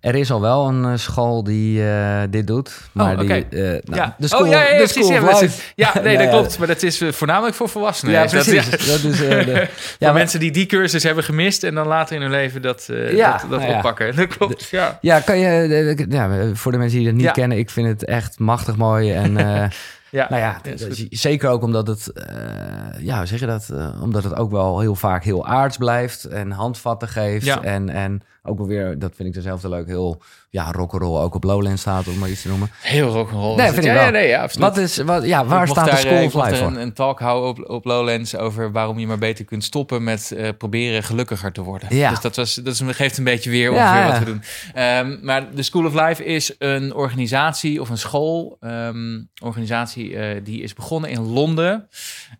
Er is al wel een eh, school die eh, dit doet. Maar Oh, die, oké. eh, nou, ja, de school, oh, ja, ja, ja, precies. maar dat is- nee, dat klopt. Maar dat is voornamelijk voor volwassenen. Ja, dat- precies. Dat is, eh, de, maar- mensen die die cursus hebben gemist en dan later in hun leven dat, Ja, dat, dat nou oppakken. Dat klopt, ja. Ja, kan je, ja, voor de mensen die het niet kennen, ik vind het echt machtig mooi. En Ja, nou ja, zeker ook omdat het, eh, ja, hoe zeg je dat? Omdat het ook wel heel vaak heel aards blijft en handvatten geeft. Ja. En, en ook wel weer, dat vind ik dezelfde leuk, heel ja, rock'n'roll ook op Lowland staat, om maar iets te noemen. Heel rock'n'roll. Nee, vind ik ja, wel. ja, nee, ja, absoluut. Wat is, wat, ja, waar staat de School of Life voor? een, een talk houden op, op Lowlands over waarom je maar beter kunt stoppen met eh, proberen gelukkiger te worden. Ja. Dus dat, was, dat is, geeft een beetje weer ongeveer ja. wat we doen. Ehm, maar de School of Life is een organisatie of een school, ehm, organisatie eh, die is begonnen in Londen.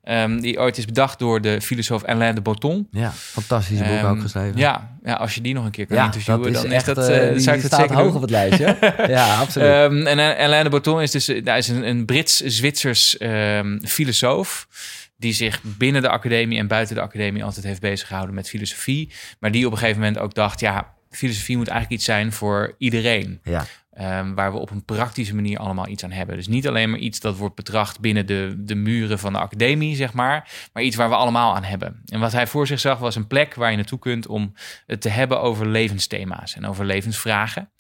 Ehm, die ooit is bedacht door de filosoof Alain de Botton. Ja, fantastisch boek ook geschreven. Ja, ja, als je die nog een keer kan Ja, interviewen, dat is dan echt, is dat, eh, die zou ik dat staat zeker hoog doen. op het lijstje. ja, absoluut. Ehm, en eh, Alain de Botton is dus hij is een, een Brits-Zwitsers ehm, filosoof. Die zich binnen de academie en buiten de academie altijd heeft bezig gehouden met filosofie. Maar die op een gegeven moment ook dacht: ja, filosofie moet eigenlijk iets zijn voor iedereen. ja. Ehm, waar we op een praktische manier allemaal iets aan hebben. Dus niet alleen maar iets dat wordt betracht binnen de, de muren van de academie, zeg maar. Maar iets waar we allemaal aan hebben. En wat hij voor zich zag was een plek waar je naartoe kunt om het te hebben over levensthema's en over levensvragen.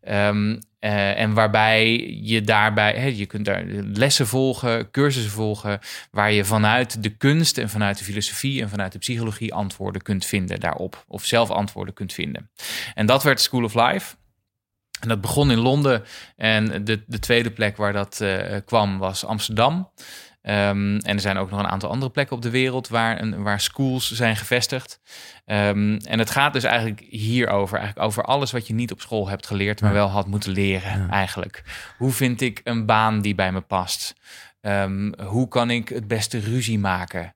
Eh, en waarbij je daarbij, je kunt daar lessen volgen, cursussen volgen, waar je vanuit de kunst en vanuit de filosofie en vanuit de psychologie antwoorden kunt vinden daarop. Of zelf antwoorden kunt vinden. En dat werd School of Life. En dat begon in Londen. En de, de tweede plek waar dat eh, kwam was Amsterdam. Ehm, en er zijn ook nog een aantal andere plekken op de wereld waar, een, waar schools zijn gevestigd. Ehm, en het gaat dus eigenlijk hierover. Eigenlijk over alles wat je niet op school hebt geleerd, maar wel had moeten leren Ja. eigenlijk. Hoe vind ik een baan die bij me past? Ehm, hoe kan ik het beste ruzie maken?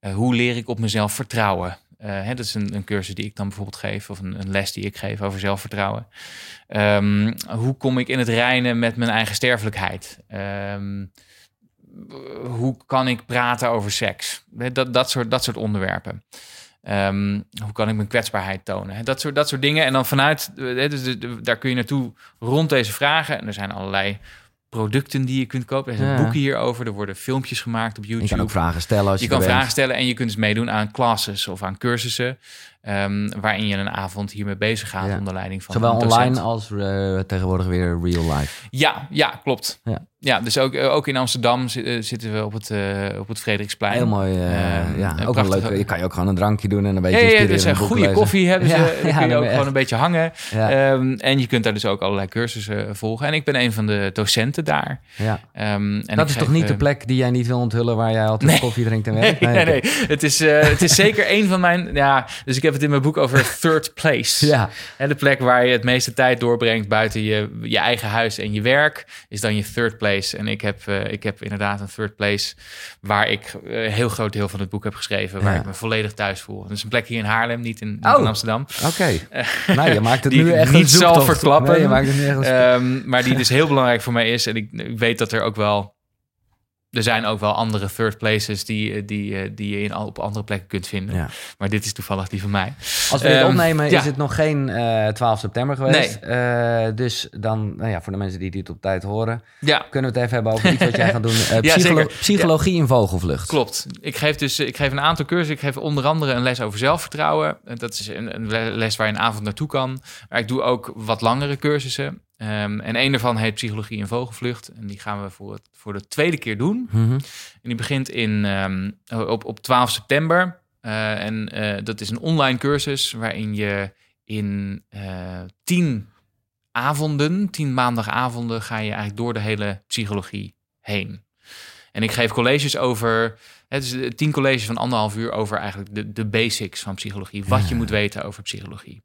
Eh, hoe leer ik op mezelf vertrouwen? Eh, dat is een, cursus die ik dan bijvoorbeeld geef, of een, een les die ik geef over zelfvertrouwen. Ehm, hoe kom ik in het reinen met mijn eigen sterfelijkheid? Ehm, hoe kan ik praten over seks? Dat, dat, soort, dat soort onderwerpen. Ehm, hoe kan ik mijn kwetsbaarheid tonen? Dat soort, dat soort dingen. En dan vanuit, eh, dus daar kun je naartoe rond deze vragen. En er zijn allerlei producten die je kunt kopen. Er zijn Ja. boeken hierover. Er worden filmpjes gemaakt op YouTube. Je kan ook vragen stellen als je, Je kan vragen stellen en je kunt dus meedoen aan classes of aan cursussen. ehm, waarin je een avond hiermee bezig gaat Ja. onder leiding van Zowel online als eh, tegenwoordig weer real life. Ja, ja, klopt. Ja. Ja, dus ook, eh, ook in Amsterdam eh, zitten we op het, eh, op het Frederiksplein. Heel mooi. ja, ook prachtige- leuk. Je kan je ook gewoon een drankje doen en een beetje Ja, ja, dus een goede lezen. koffie hebben ze. Ja, dan ja, kun je nee, ook gewoon een beetje hangen. Ja, Ehm, en je kunt daar dus ook allerlei cursussen volgen. En ik ben een van de docenten daar. ja. Ehm, en Dat is toch niet de plek die jij niet wil onthullen waar jij altijd Nee. koffie drinkt en Nee, werkt? nee, nee. Het is, het is zeker een van mijn... Ja, dus ik heb het in mijn boek over third place. Ja, Hè, de plek waar je het meeste tijd doorbrengt buiten je, je eigen huis en je werk... is dan je third place. En ik heb, eh, ik heb inderdaad een third place... waar ik eh, een heel groot deel van het boek heb geschreven... waar Ja. ik me volledig thuis voel. Dat is een plek hier in Haarlem, niet in, niet Oh. in Amsterdam. oké. nou, je maakt het nu echt niet zoektocht. verklappen. Nee, je maakt het nu echt een Ehm, maar die dus heel belangrijk voor mij is. En ik, ik weet dat er ook wel... Er zijn ook wel andere third places die, eh, die, eh, die je in, op andere plekken kunt vinden. Ja. Maar dit is toevallig die van mij. Als we dit Ehm, opnemen, ja. is het nog geen eh 12 september geweest. Eh, dus dan, nou ja, voor de mensen die dit op tijd horen, Ja, kunnen we het even hebben over iets wat jij gaat doen. Eh, psycholo-. Psychologie in vogelvlucht. klopt. Ik geef dus ik geef een aantal cursussen. Ik geef onder andere een les over zelfvertrouwen. En Dat is een, een le- les waar je een avond naartoe kan. Maar ik doe ook wat langere cursussen. Ehm, en een daarvan heet Psychologie in Vogelvlucht. En die gaan we voor, het, voor de tweede keer doen. Mhm. En die begint in, ehm, op, op 12 september. Eh, en eh, dat is een online cursus waarin je in eh tien avonden, tien maandagavonden, ga je eigenlijk door de hele psychologie heen. En ik geef colleges over, het is tien colleges van anderhalf uur over eigenlijk de, de basics van psychologie. Wat je moet weten over psychologie.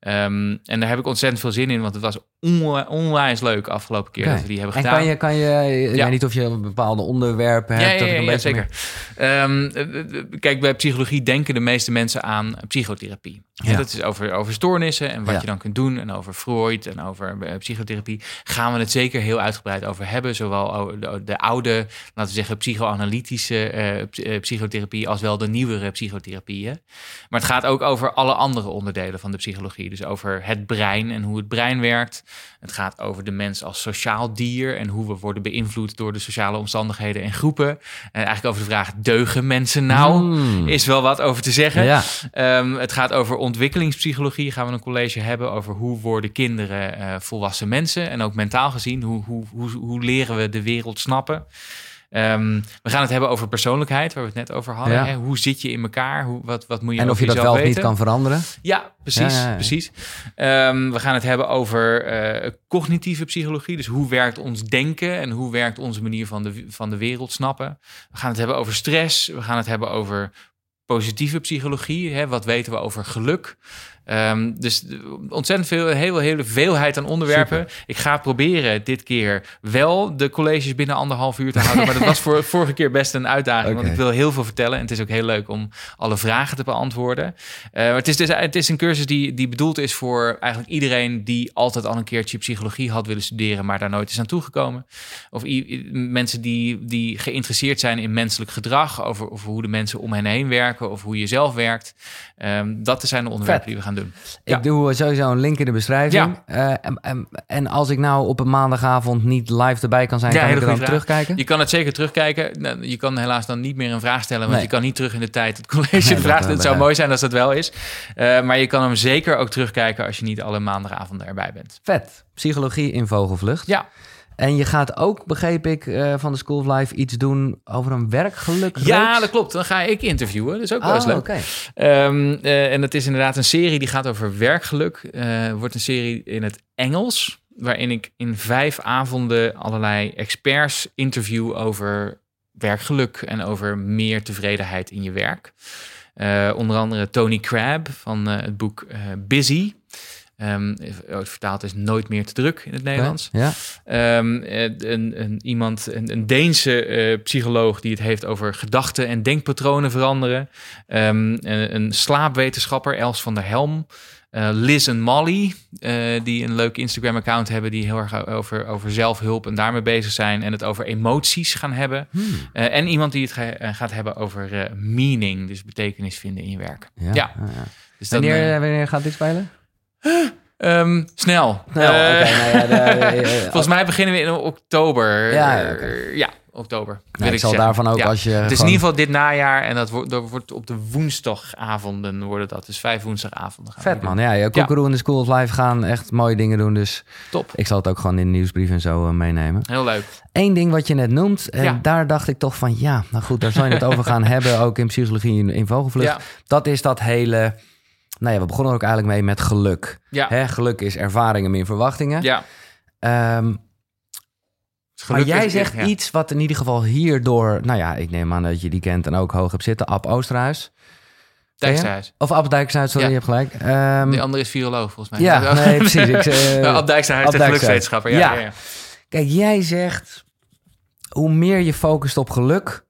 Ehm, en daar heb ik ontzettend veel zin in, want het was onwi- onwijs leuk afgelopen keer dat we die hebben En gedaan. kan je, kan je Ja. weet niet of je bepaalde onderwerpen hebt. Ja, dat ja, ik ja, een ja, beetje zeker. Ehm, eh, eh, kijk, bij psychologie denken de meeste mensen aan psychotherapie. Ja. Ja. dat is over, over stoornissen en wat je dan kunt doen. En over Freud en over eh, psychotherapie. Gaan we het zeker heel uitgebreid over hebben. Zowel de, de oude, laten we zeggen, psychoanalytische eh, eh, psychotherapie... als wel de nieuwere psychotherapieën. Maar het gaat ook over alle andere onderdelen van de psychologie. Dus over het brein en hoe het brein werkt. Het gaat over de mens als sociaal dier... en hoe we worden beïnvloed door de sociale omstandigheden en groepen. En eigenlijk over de vraag, deugen mensen nou? Hmm. Is wel wat over te zeggen. Ja, Ehm, het gaat over ontwikkelingspsychologie. Gaan we een college hebben over hoe worden kinderen eh, volwassen mensen. En ook mentaal gezien, hoe, hoe, hoe, hoe leren we de wereld snappen. Ehm, we gaan het hebben over persoonlijkheid, waar we het net over hadden. Ja. Hè? Hoe zit je in elkaar? Hoe, wat, wat moet je en of je dat wel of niet kan veranderen. Ja, precies. Ja, ja, ja. precies. Ehm, we gaan het hebben over eh, cognitieve psychologie. Dus hoe werkt ons denken en hoe werkt onze manier van de, van de wereld snappen. We gaan het hebben over stress. We gaan het hebben over positieve psychologie. Hè? Wat weten we over geluk? Ehm, dus ontzettend veel, heel, hele veelheid aan onderwerpen. Ik ga proberen dit keer wel de colleges binnen anderhalf uur te houden. maar dat was voor vorige keer best een uitdaging. Want ik wil heel veel vertellen. En het is ook heel leuk om alle vragen te beantwoorden. Eh, maar het, is dus, het is een cursus die, die bedoeld is voor eigenlijk iedereen die altijd al een keertje psychologie had willen studeren, maar daar nooit is aan toegekomen. Of mensen die, die geïnteresseerd zijn in menselijk gedrag, over, over hoe de mensen om hen heen werken, of hoe je zelf werkt. Ehm, dat zijn de onderwerpen Vet. die we gaan doen. Ja. Ik doe sowieso een link in de beschrijving. Eh, en, en, en als ik nou op een maandagavond niet live erbij kan zijn, Ja, kan ik dan vraag. terugkijken? Je kan het zeker terugkijken. Nou, Je kan helaas dan niet meer een vraag stellen, want Nee. je kan niet terug in de tijd het college Nee, de dat vraag stellen. wel Het zou mooi zijn als dat wel is. Eh, maar je kan hem zeker ook terugkijken als je niet alle maandagavonden erbij bent. Vet. Psychologie in vogelvlucht. Ja, En je gaat ook, begreep ik, eh, van de School of Life iets doen over een werkgeluk. ja dat klopt. Dan ga ik interviewen. Dat is ook wel eens Oh, leuk. oké. Ehm, eh, en het is inderdaad een serie die gaat over werkgeluk. Eh wordt een serie in het Engels, waarin ik in vijf avonden allerlei experts interview over werkgeluk en over meer tevredenheid in je werk. Onder andere Tony Crabb van het boek Busy. Ehm, het vertaald is Nooit meer te druk in het Nederlands. Ja. Ehm, eh, een, een, iemand, een, een Deense eh, psycholoog die het heeft over gedachten en denkpatronen veranderen. Ehm, een, een slaapwetenschapper, Els van der Helm. Eh, Liz en Molly, eh, die een leuk Instagram-account hebben, die heel erg over, over zelfhulp en daarmee bezig zijn en het over emoties gaan hebben. Hmm. Eh, en iemand die het ga- eh, gaat hebben over eh, meaning, dus betekenis vinden in je werk. Ja. Ja. Dus Wanneer, eh, wanneer gaat dit spelen? Snel. Nou, oké, nou ja, de- Volgens mij beginnen we in oktober. Ja, ja, Eh, ja, oktober. nou, ik zal daarvan ook als je Het is in ieder geval dit najaar en dat wordt, dat wordt op de woensdagavonden worden dat. Dus vijf woensdagavonden. Gaan Vet man, ja, ja Koekeroe en de School of Life gaan echt mooie dingen doen. Dus Top. ik zal het ook gewoon in de nieuwsbrief en zo eh, meenemen. Heel leuk. Eén ding wat je net noemt, en daar dacht ik toch van... ja, nou goed, daar zal je het over gaan hebben, ook in psychologie in, in vogelvlucht. Dat is dat hele... Nou ja, we begonnen er ook eigenlijk mee met geluk. Ja. Hè, geluk is ervaringen min verwachtingen. Ja. Ehm, maar jij is- zegt ja. iets wat in ieder geval hierdoor... Nou ja, ik neem aan dat je die kent en ook hoog hebt zitten. Ab Oosterhuis. Dijksterhuis. Of Ab Dijkshuis, sorry, Ja. je hebt gelijk. Ehm, De andere is viroloog volgens mij. ja, nee, precies. Ik, eh, Ja, Ab Dijksterhuis, Dijksterhuis. gelukswetenschapper. Ja. ja. ja. Kijk, jij zegt... hoe meer je focust op geluk...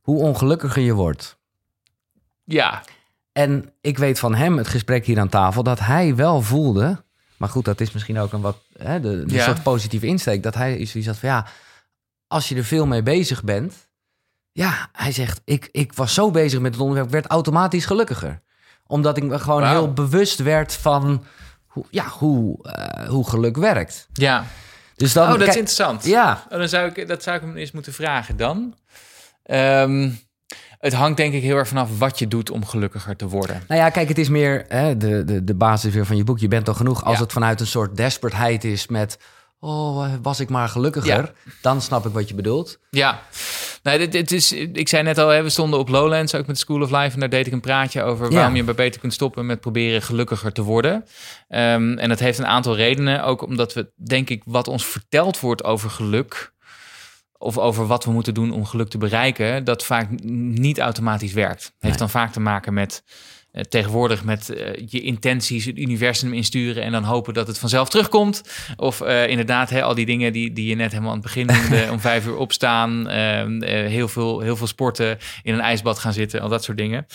hoe ongelukkiger je wordt. Ja. En ik weet van hem, het gesprek hier aan tafel... dat hij wel voelde... maar goed, dat is misschien ook een wat... Hè, de, de Ja. soort positieve insteek... dat hij zoiets had van ja... als je er veel mee bezig bent... ja, hij zegt... ik, ik was zo bezig met het onderwerp... ik werd automatisch gelukkiger. Omdat ik me gewoon heel bewust werd van... hoe, ja, hoe, eh, hoe geluk werkt. ja. Dus dan, Oh, dat is interessant. Ja, Oh, dan zou ik, dat zou ik hem eens moeten vragen dan. Ehm, het hangt denk ik heel erg vanaf wat je doet om gelukkiger te worden. Nou ja, kijk, het is meer hè, de, de, de basis weer van je boek. Je bent toch genoeg als Ja. het vanuit een soort desperateheid is met... oh, eh, was ik maar gelukkiger. Ja. Dan snap ik wat je bedoelt. Ja, nee, dit, dit is, ik zei net al, hè, we stonden op Lowlands ook met School of Life. En daar deed ik een praatje over Ja. waarom je maar beter kunt stoppen met proberen gelukkiger te worden. Ehm, en dat heeft een aantal redenen. Ook omdat we, denk ik, wat ons verteld wordt over geluk. Of over wat we moeten doen om geluk te bereiken, dat vaak niet automatisch werkt. Heeft Nee. dan vaak te maken met eh, tegenwoordig met eh, je intenties het universum insturen en dan hopen dat het vanzelf terugkomt. Of eh, inderdaad, hè, al die dingen die, die je net helemaal aan het begin noemde, om vijf uur opstaan, ehm, eh, heel, veel, heel veel sporten, in een ijsbad gaan zitten, al dat soort dingen.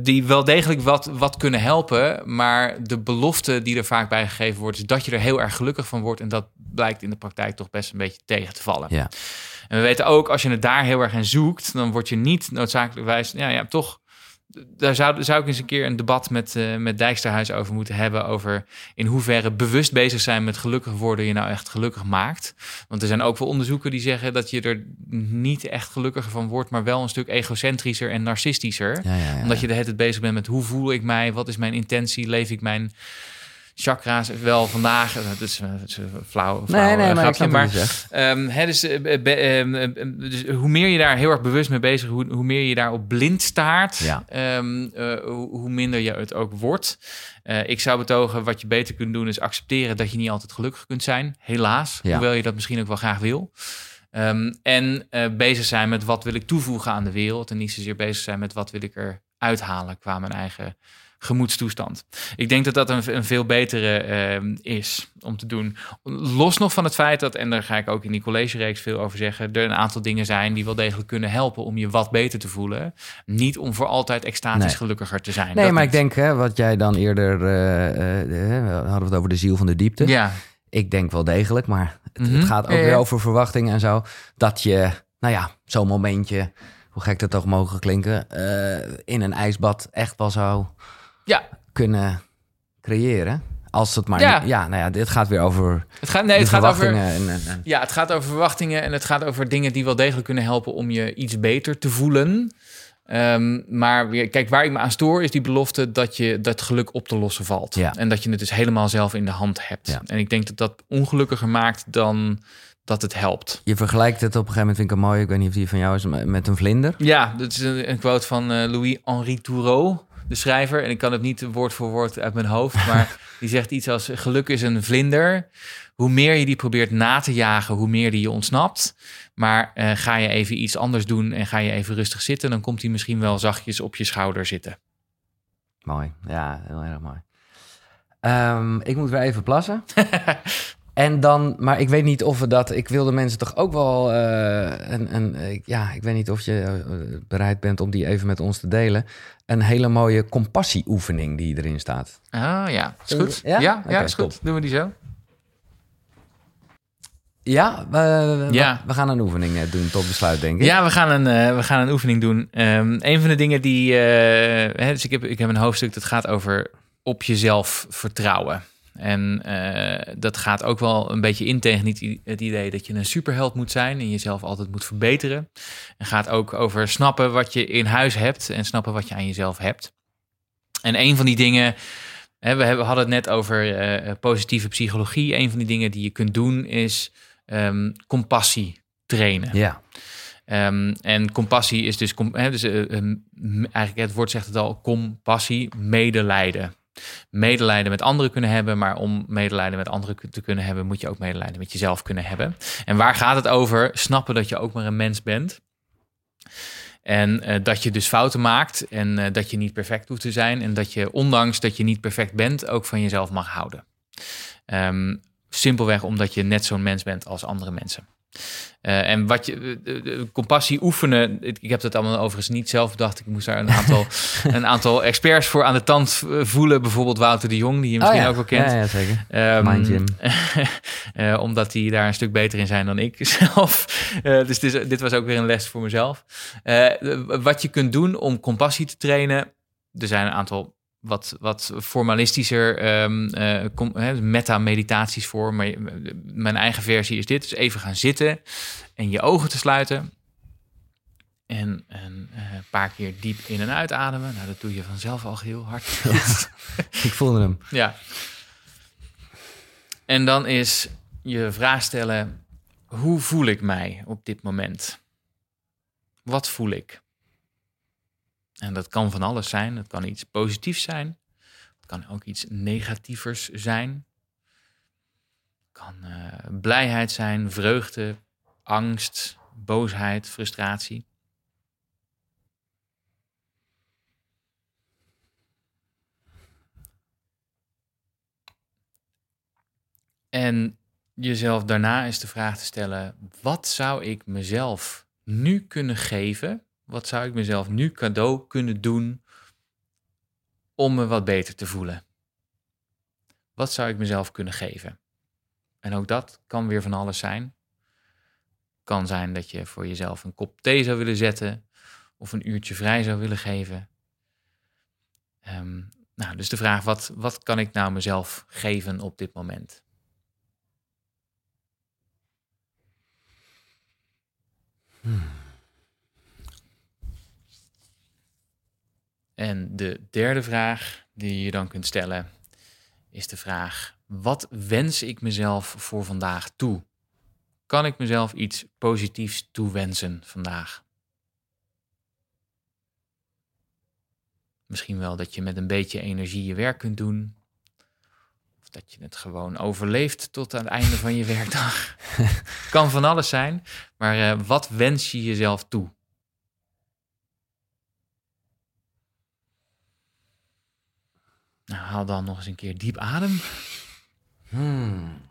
Die wel degelijk wat, wat kunnen helpen, maar de belofte die er vaak bij gegeven wordt, is dat je er heel erg gelukkig van wordt. En dat blijkt in de praktijk toch best een beetje tegen te vallen. Ja. En we weten ook, als je het daar heel erg aan zoekt, dan word je niet noodzakelijkwijs, ja, ja, toch. Daar zou, zou ik eens een keer een debat met, eh met Dijksterhuis over moeten hebben. Over in hoeverre bewust bezig zijn met gelukkig worden je nou echt gelukkig maakt. Want er zijn ook wel onderzoeken die zeggen dat je er niet echt gelukkiger van wordt, maar wel een stuk egocentrischer en narcistischer. Ja, ja, ja. Omdat je de hele tijd bezig bent met hoe voel ik mij, wat is mijn intentie, leef ik mijn chakra's wel vandaag. Dat is, dat is een flauw, flauw Nee, nee, eh, maar grapje, hè, dus, eh, be- eh, hoe meer je daar heel erg bewust mee bezig, hoe, hoe meer je daarop blind staart, Ja. ehm, eh, hoe, minder je het ook wordt. Eh, ik zou betogen, wat je beter kunt doen, is accepteren dat je niet altijd gelukkig kunt zijn. Helaas, Ja. hoewel je dat misschien ook wel graag wil. Ehm, en eh, bezig zijn met wat wil ik toevoegen aan de wereld. En niet zozeer bezig zijn met wat wil ik er uithalen qua mijn eigen gemoedstoestand. Ik denk dat dat een, een veel betere ehm, is om te doen. Los nog van het feit dat, en daar ga ik ook in die collegereeks veel over zeggen, er een aantal dingen zijn die wel degelijk kunnen helpen om je wat beter te voelen. Niet om voor altijd extatisch Nee. gelukkiger te zijn. Nee, Dat maar ik denk, hè, wat jij dan eerder... eh, eh, hadden we het over de ziel van de diepte. Ja, Ik denk wel degelijk, maar het, Mhm. het gaat ook Ja, ja. weer over verwachtingen en zo. Dat je, nou ja, zo'n momentje... hoe gek dat ook mogen klinken... eh, in een ijsbad echt wel zou ja. kunnen creëren. Als het maar... Ja. niet- ja nou ja, dit gaat weer over Het gaat, nee, het gaat over. verwachtingen. En, en, en- Ja, het gaat over verwachtingen en het gaat over dingen die wel degelijk kunnen helpen om je iets beter te voelen. Ehm, maar kijk, waar ik me aan stoor is die belofte dat je dat geluk op te lossen valt. Ja. En dat je het dus helemaal zelf in de hand hebt. Ja. En ik denk dat dat ongelukkiger maakt dan dat het helpt. Je vergelijkt het op een gegeven moment, vind ik mooi... ik weet niet of die van jou is, met een vlinder. Ja, dat is een, een quote van eh, Louis-Henri Thoreau, de schrijver. En ik kan het niet woord voor woord uit mijn hoofd, maar die zegt iets als: geluk is een vlinder. Hoe meer je die probeert na te jagen, hoe meer die je ontsnapt. Maar eh, ga je even iets anders doen en ga je even rustig zitten, dan komt hij misschien wel zachtjes op je schouder zitten. Mooi, ja, heel erg mooi. Ehm, ik moet weer even plassen. en dan, maar ik weet niet of we dat... Ik wilde mensen toch ook wel... eh, een, een, ja, ik weet niet of je eh, bereid bent om die even met ons te delen. Een hele mooie compassieoefening die erin staat. Ah ja, is goed. Ja? Ja, is goed. top. Doen we die zo? Ja, we, we- Ja. we gaan een oefening eh, doen tot besluit, denk ik. Ja, we gaan een, we gaan een oefening doen. Ehm, een van de dingen die. hè, dus ik heb, ik heb een hoofdstuk dat gaat over op jezelf vertrouwen. En eh, dat gaat ook wel een beetje in tegen het idee dat je een superheld moet zijn en jezelf altijd moet verbeteren. En gaat ook over snappen wat je in huis hebt en snappen wat je aan jezelf hebt. En een van die dingen, hè, we hebben, hadden het net over eh, positieve psychologie. Een van die dingen die je kunt doen is ehm, compassie trainen. Ja. Ehm, en compassie is dus, dus eh, eh, eigenlijk het woord zegt het al, compassie, medelijden. Medelijden met anderen kunnen hebben, maar om medelijden met anderen te kunnen hebben, moet je ook medelijden met jezelf kunnen hebben. En waar gaat het over? Snappen dat je ook maar een mens bent. En eh, dat je dus fouten maakt en eh, dat je niet perfect hoeft te zijn. En dat je, ondanks dat je niet perfect bent, ook van jezelf mag houden. Ehm, simpelweg omdat je net zo'n mens bent als andere mensen. Eh, en wat je, eh, eh, compassie oefenen, ik heb dat allemaal overigens niet zelf bedacht. Ik moest daar een aantal, een aantal experts voor aan de tand voelen. Bijvoorbeeld Wouter de Jong, die je misschien Oh ja. ook wel kent. Ja, ja zeker. Ehm, Mind Gym. omdat die daar een stuk beter in zijn dan ik zelf. Dus dit, is- dit was ook weer een les voor mezelf. Wat je kunt doen om compassie te trainen. Er zijn een aantal wat, wat formalistischer hè, meta-meditaties voor. Maar mijn eigen versie is dit. Dus even gaan zitten en je ogen te sluiten. En een eh, paar keer diep in en uitademen. Nou, dat doe je vanzelf al heel hard. Ik voelde hem. Ja. En dan is je vraag stellen: hoe voel ik mij op dit moment? Wat voel ik? En dat kan van alles zijn. Het kan iets positiefs zijn. Het kan ook iets negatievers zijn. Het kan eh, blijheid zijn, vreugde, angst, boosheid, frustratie. En jezelf daarna is de vraag te stellen: wat zou ik mezelf nu kunnen geven? Wat zou ik mezelf nu cadeau kunnen doen om me wat beter te voelen? Wat zou ik mezelf kunnen geven? En ook dat kan weer van alles zijn. Kan zijn dat je voor jezelf een kop thee zou willen zetten of een uurtje vrij zou willen geven. Ehm, nou, dus de vraag: wat, wat kan ik nou mezelf geven op dit moment? En de derde vraag die je dan kunt stellen is de vraag: wat wens ik mezelf voor vandaag toe? Kan ik mezelf iets positiefs toewensen vandaag? Misschien wel dat je met een beetje energie je werk kunt doen. Of dat je het gewoon overleeft tot aan het einde van je werkdag. kan van alles zijn. Maar eh, wat wens je jezelf toe? Nou, haal dan nog eens een keer diep adem. Hmm.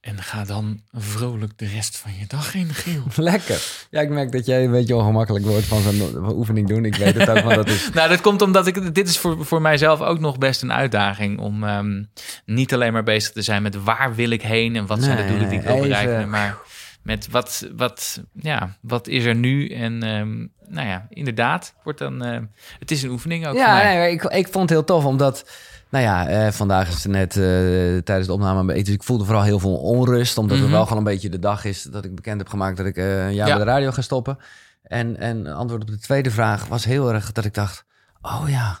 En ga dan vrolijk de rest van je dag in, Giel. Lekker. Ja, ik merk dat jij een beetje ongemakkelijk wordt van zo'n oefening doen. Ik weet het ook, want dat is... nou, dat komt omdat ik. Dit is voor, voor mijzelf ook nog best een uitdaging. Om ehm, niet alleen maar bezig te zijn met waar wil ik heen en wat zijn de doelen die ik wil even- bereiken. Maar met wat, wat, ja, wat is er nu? En ehm, nou ja, inderdaad, wordt dan. ehm, het is een oefening ook. Ja, nee, ik, ik vond het heel tof, omdat... Nou ja, eh, vandaag is het net eh, tijdens de opname een beetje... Dus ik voelde vooral heel veel onrust, omdat Mhm. het wel gewoon een beetje de dag is... dat ik bekend heb gemaakt dat ik eh, een jaar Ja. bij de radio ga stoppen. En, en antwoord op de tweede vraag was heel erg dat ik dacht... Oh ja,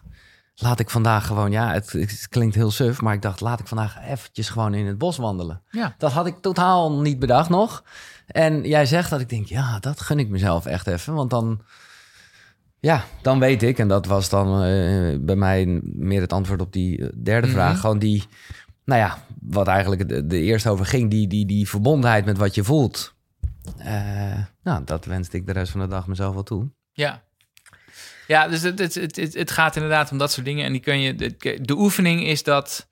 laat ik vandaag gewoon... Ja, het, het klinkt heel suf, maar ik dacht... laat ik vandaag eventjes gewoon in het bos wandelen. Ja. Dat had ik totaal niet bedacht nog. En jij zegt dat ik denk, ja, dat gun ik mezelf echt even. Want dan, ja, dan weet ik, en dat was dan eh, bij mij meer het antwoord op die eh, derde Mhm. vraag. Gewoon die, nou ja, wat eigenlijk de, de eerste over ging, die, die, die verbondenheid met wat je voelt. Eh, nou, dat wenste ik de rest van de dag mezelf wel toe. Ja. Ja, dus het, het, het, het, het gaat inderdaad om dat soort dingen. En die kun je. De, de oefening is dat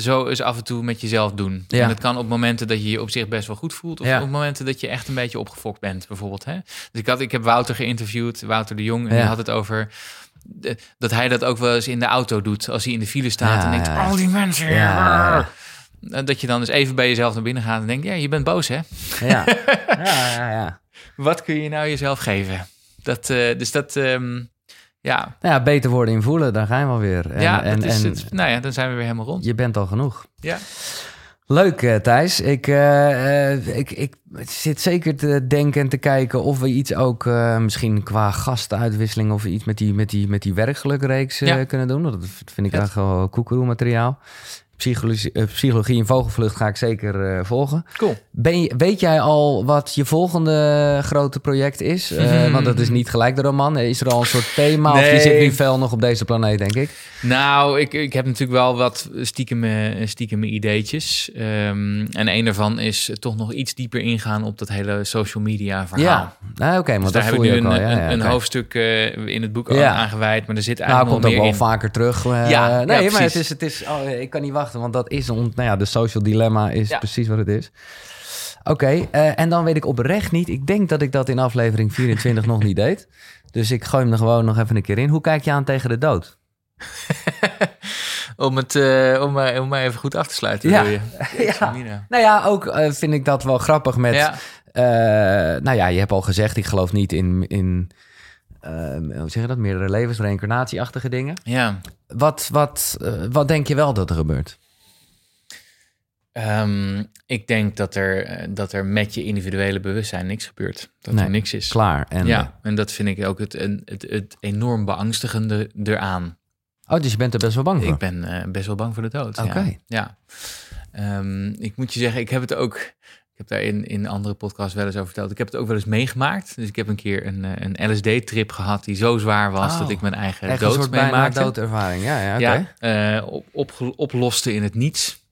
zo eens af en toe met jezelf doen. Ja. En dat kan op momenten dat je je op zich best wel goed voelt. Of Ja. op momenten dat je echt een beetje opgefokt bent, bijvoorbeeld. Hè? Dus ik, had, ik heb Wouter geïnterviewd, Wouter de Jong. En die had het over. de- dat hij dat ook wel eens in de auto doet. Als hij in de file staat en denkt: al die mensen. Dat je dan eens even bij jezelf naar binnen gaat en denkt: ja, je bent boos, hè? Ja, ja, ja. ja. Wat kun je nou jezelf geven? Dat, eh, dus dat, ehm, Ja, Nou ja, beter worden in voelen, daar gaan we alweer. En, ja, en, dat is en het. Nou ja, dan zijn we weer helemaal rond. je bent al genoeg. Ja. Leuk, eh, Thijs. Ik, eh, eh, ik, ik zit zeker te denken en te kijken of we iets ook misschien qua gastenuitwisseling of iets met die, met die, met die werkgelukreeks Ja. kunnen doen. Dat vind ik echt wel koekeroe materiaal. Psychologie, eh, psychologie in vogelvlucht ga ik zeker eh, volgen. Cool. Ben je, weet jij al wat je volgende grote project is? Eh, want dat is niet gelijk de roman. Is er al een soort thema? Of je zit nu fel nog op deze planeet, denk ik. Nou, ik, ik heb natuurlijk wel wat stiekem, stiekem ideetjes. Ehm, en een daarvan is toch nog iets dieper ingaan op dat hele social media verhaal. Ja, nou, oké, Dus want daar heb ik nu ook een, al. Ja, een, ja, een hoofdstuk in het boek Ja. aangewijd. Maar er zit Nou, eigenlijk komt nog ook meer wel in. vaker terug. Ja, nee, maar het is, het is oh, ik kan niet wachten, want dat is, ont, nou ja, de social dilemma is Ja. precies wat het is. Oké, eh, en dan weet ik oprecht niet. Ik denk dat ik dat in aflevering 24 nog niet deed. Dus ik gooi hem er gewoon nog even een keer in. Hoe kijk je aan tegen de dood? om, het, eh, om, maar, om maar even goed af te sluiten. Ja. je? Ja. Nou ja, ook eh, vind ik dat wel grappig met... Ja. nou ja, je hebt al gezegd, ik geloof niet in... in eh, hoe zeg je dat? Meerdere levens, reïncarnatieachtige dingen. ja. Wat, wat, eh, wat denk je wel dat er gebeurt? Ehm, ik denk dat er, eh, dat er met je individuele bewustzijn niks gebeurt. Dat Nee, er niks is. Klaar. En, Ja, en dat vind ik ook het, het, het, enorm beangstigende eraan. Oh, dus je bent er best wel bang voor? Ik ben eh, best wel bang voor de dood. Oké. Ja. ja. Ehm, ik moet je zeggen, ik heb het ook. Ik heb daar in, in andere podcasts wel eens over verteld. Ik heb het ook wel eens meegemaakt. Dus ik heb een keer een, eh, een LSD-trip gehad die zo zwaar was Oh, dat ik mijn eigen Echt een dood soort meemaakte. doodervaring. Ja, ja, eh, op, opge- oploste in het niets.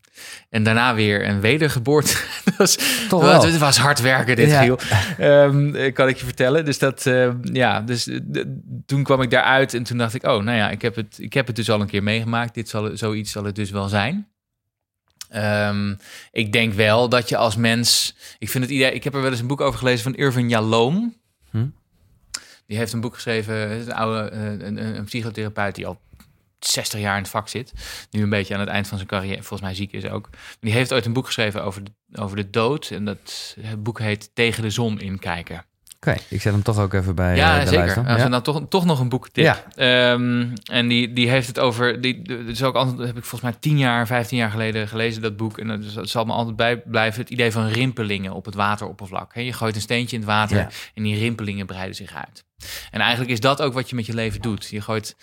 En daarna weer een wedergeboorte. dat was, Toch het was- wel. Het was hard werken, dit Ja. Giel. Ehm, eh, kan ik je vertellen. Dus dat, eh, ja, dus toen kwam ik daaruit en toen dacht ik, oh, nou ja, ik heb het, ik heb het dus al een keer meegemaakt. Dit zal, zoiets zal het dus wel zijn. Ehm, ik denk wel dat je als mens, ik vind het idee, ik heb er wel eens een boek over gelezen van Irvin Yalom. Hm? Die heeft een boek geschreven, een oude, eh, een, een, een psychotherapeut die al 60 jaar in het vak zit. Nu een beetje aan het eind van zijn carrière, volgens mij ziek is ook. Die heeft ooit een boek geschreven over de, over de dood. En dat het boek heet Tegen de zon inkijken. Oké, ik zet hem toch ook even bij ja, eh, de zeker. lijst. dan. Als Ja. we nou toch, toch nog een boek tip. Ja. Ehm, en die, die heeft het over. Die, dat is ook altijd, heb ik volgens mij 10 jaar, 15 jaar geleden gelezen, dat boek. En dat zal me altijd bij blijven. Het idee van rimpelingen op het wateroppervlak. Hè, Je gooit een steentje in het water Ja. en die rimpelingen breiden zich uit. En eigenlijk is dat ook wat je met je leven doet. Je gooit.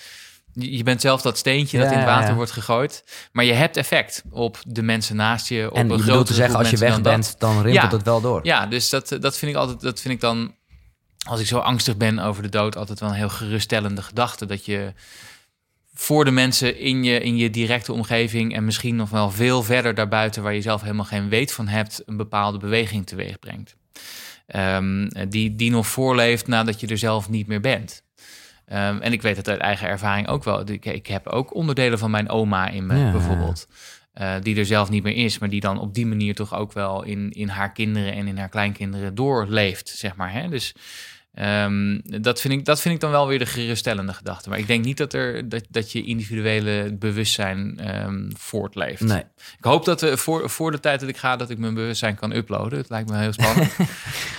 Je bent zelf dat steentje dat in het water ja. wordt gegooid. Maar je hebt effect op de mensen naast je. Op En een je grotere te zeggen, als je weg dan dat. bent, dan rimpelt Ja. het wel door. Ja, dus dat, dat vind ik altijd, dat vind ik dan, als ik zo angstig ben over de dood, altijd wel een heel geruststellende gedachte. Dat je voor de mensen in je, in je directe omgeving en misschien nog wel veel verder daarbuiten, waar je zelf helemaal geen weet van hebt, een bepaalde beweging teweeg brengt. Ehm, die, die nog voorleeft nadat je er zelf niet meer bent. Ehm, en ik weet het uit eigen ervaring ook wel. Ik, ik heb ook onderdelen van mijn oma in me, Ja. bijvoorbeeld. eh, die er zelf niet meer is, maar die dan op die manier toch ook wel in, in haar kinderen en in haar kleinkinderen doorleeft, zeg maar. Hè? Dus ehm, dat, vind ik, dat vind ik dan wel weer de geruststellende gedachte. Maar ik denk niet dat, er, dat, dat je individuele bewustzijn ehm, voortleeft. Nee. Ik hoop dat we voor, voor de tijd dat ik ga, dat ik mijn bewustzijn kan uploaden. Het lijkt me heel spannend.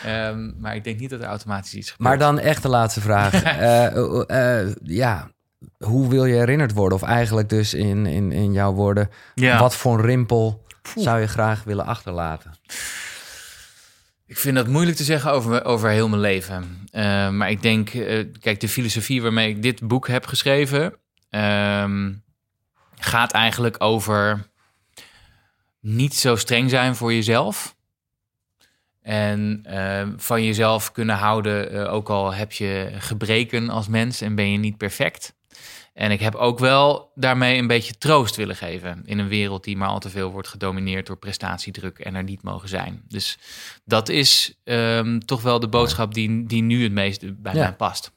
Ehm, maar ik denk niet dat er automatisch iets gebeurt. Maar dan echt de laatste vraag. Eh, eh, eh, ja, hoe wil je herinnerd worden? Of eigenlijk dus in, in, in jouw woorden, ja. wat voor een rimpel zou je graag willen achterlaten? Ik vind dat moeilijk te zeggen over, over heel mijn leven. Eh, maar ik denk, eh, kijk, de filosofie waarmee ik dit boek heb geschreven, ehm, gaat eigenlijk over niet zo streng zijn voor jezelf. En eh, van jezelf kunnen houden, ook al heb je gebreken als mens en ben je niet perfect. En ik heb ook wel daarmee een beetje troost willen geven in een wereld die maar al te veel wordt gedomineerd door prestatiedruk en er niet mogen zijn. Dus dat is ehm, toch wel de boodschap die, die nu het meest bij Ja. mij past.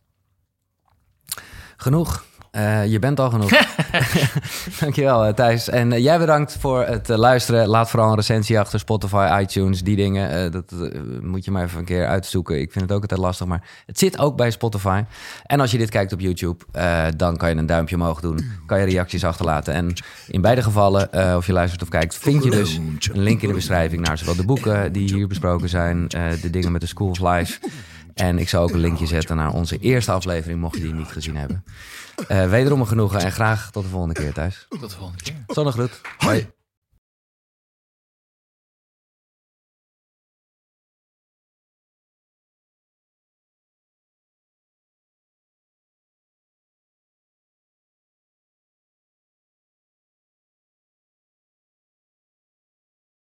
Genoeg. Eh, je bent al genoeg. Dankjewel, eh, Thijs. En eh, jij bedankt voor het luisteren. Laat vooral een recensie achter Spotify, iTunes, die dingen. Dat moet je maar even een keer uitzoeken. Ik vind het ook altijd lastig, maar het zit ook bij Spotify. En als je dit kijkt op YouTube, dan kan je een duimpje omhoog doen. Kan je reacties achterlaten. En in beide gevallen, of je luistert of kijkt, vind je dus een link in de beschrijving naar zowel de boeken die hier besproken zijn, de dingen met de School of Life. En ik zal ook een linkje zetten naar onze eerste aflevering, mocht je die niet gezien hebben. Eh, wederom een genoegen en graag tot de volgende keer thuis. Tot de volgende keer. Zonnegroet. Bye.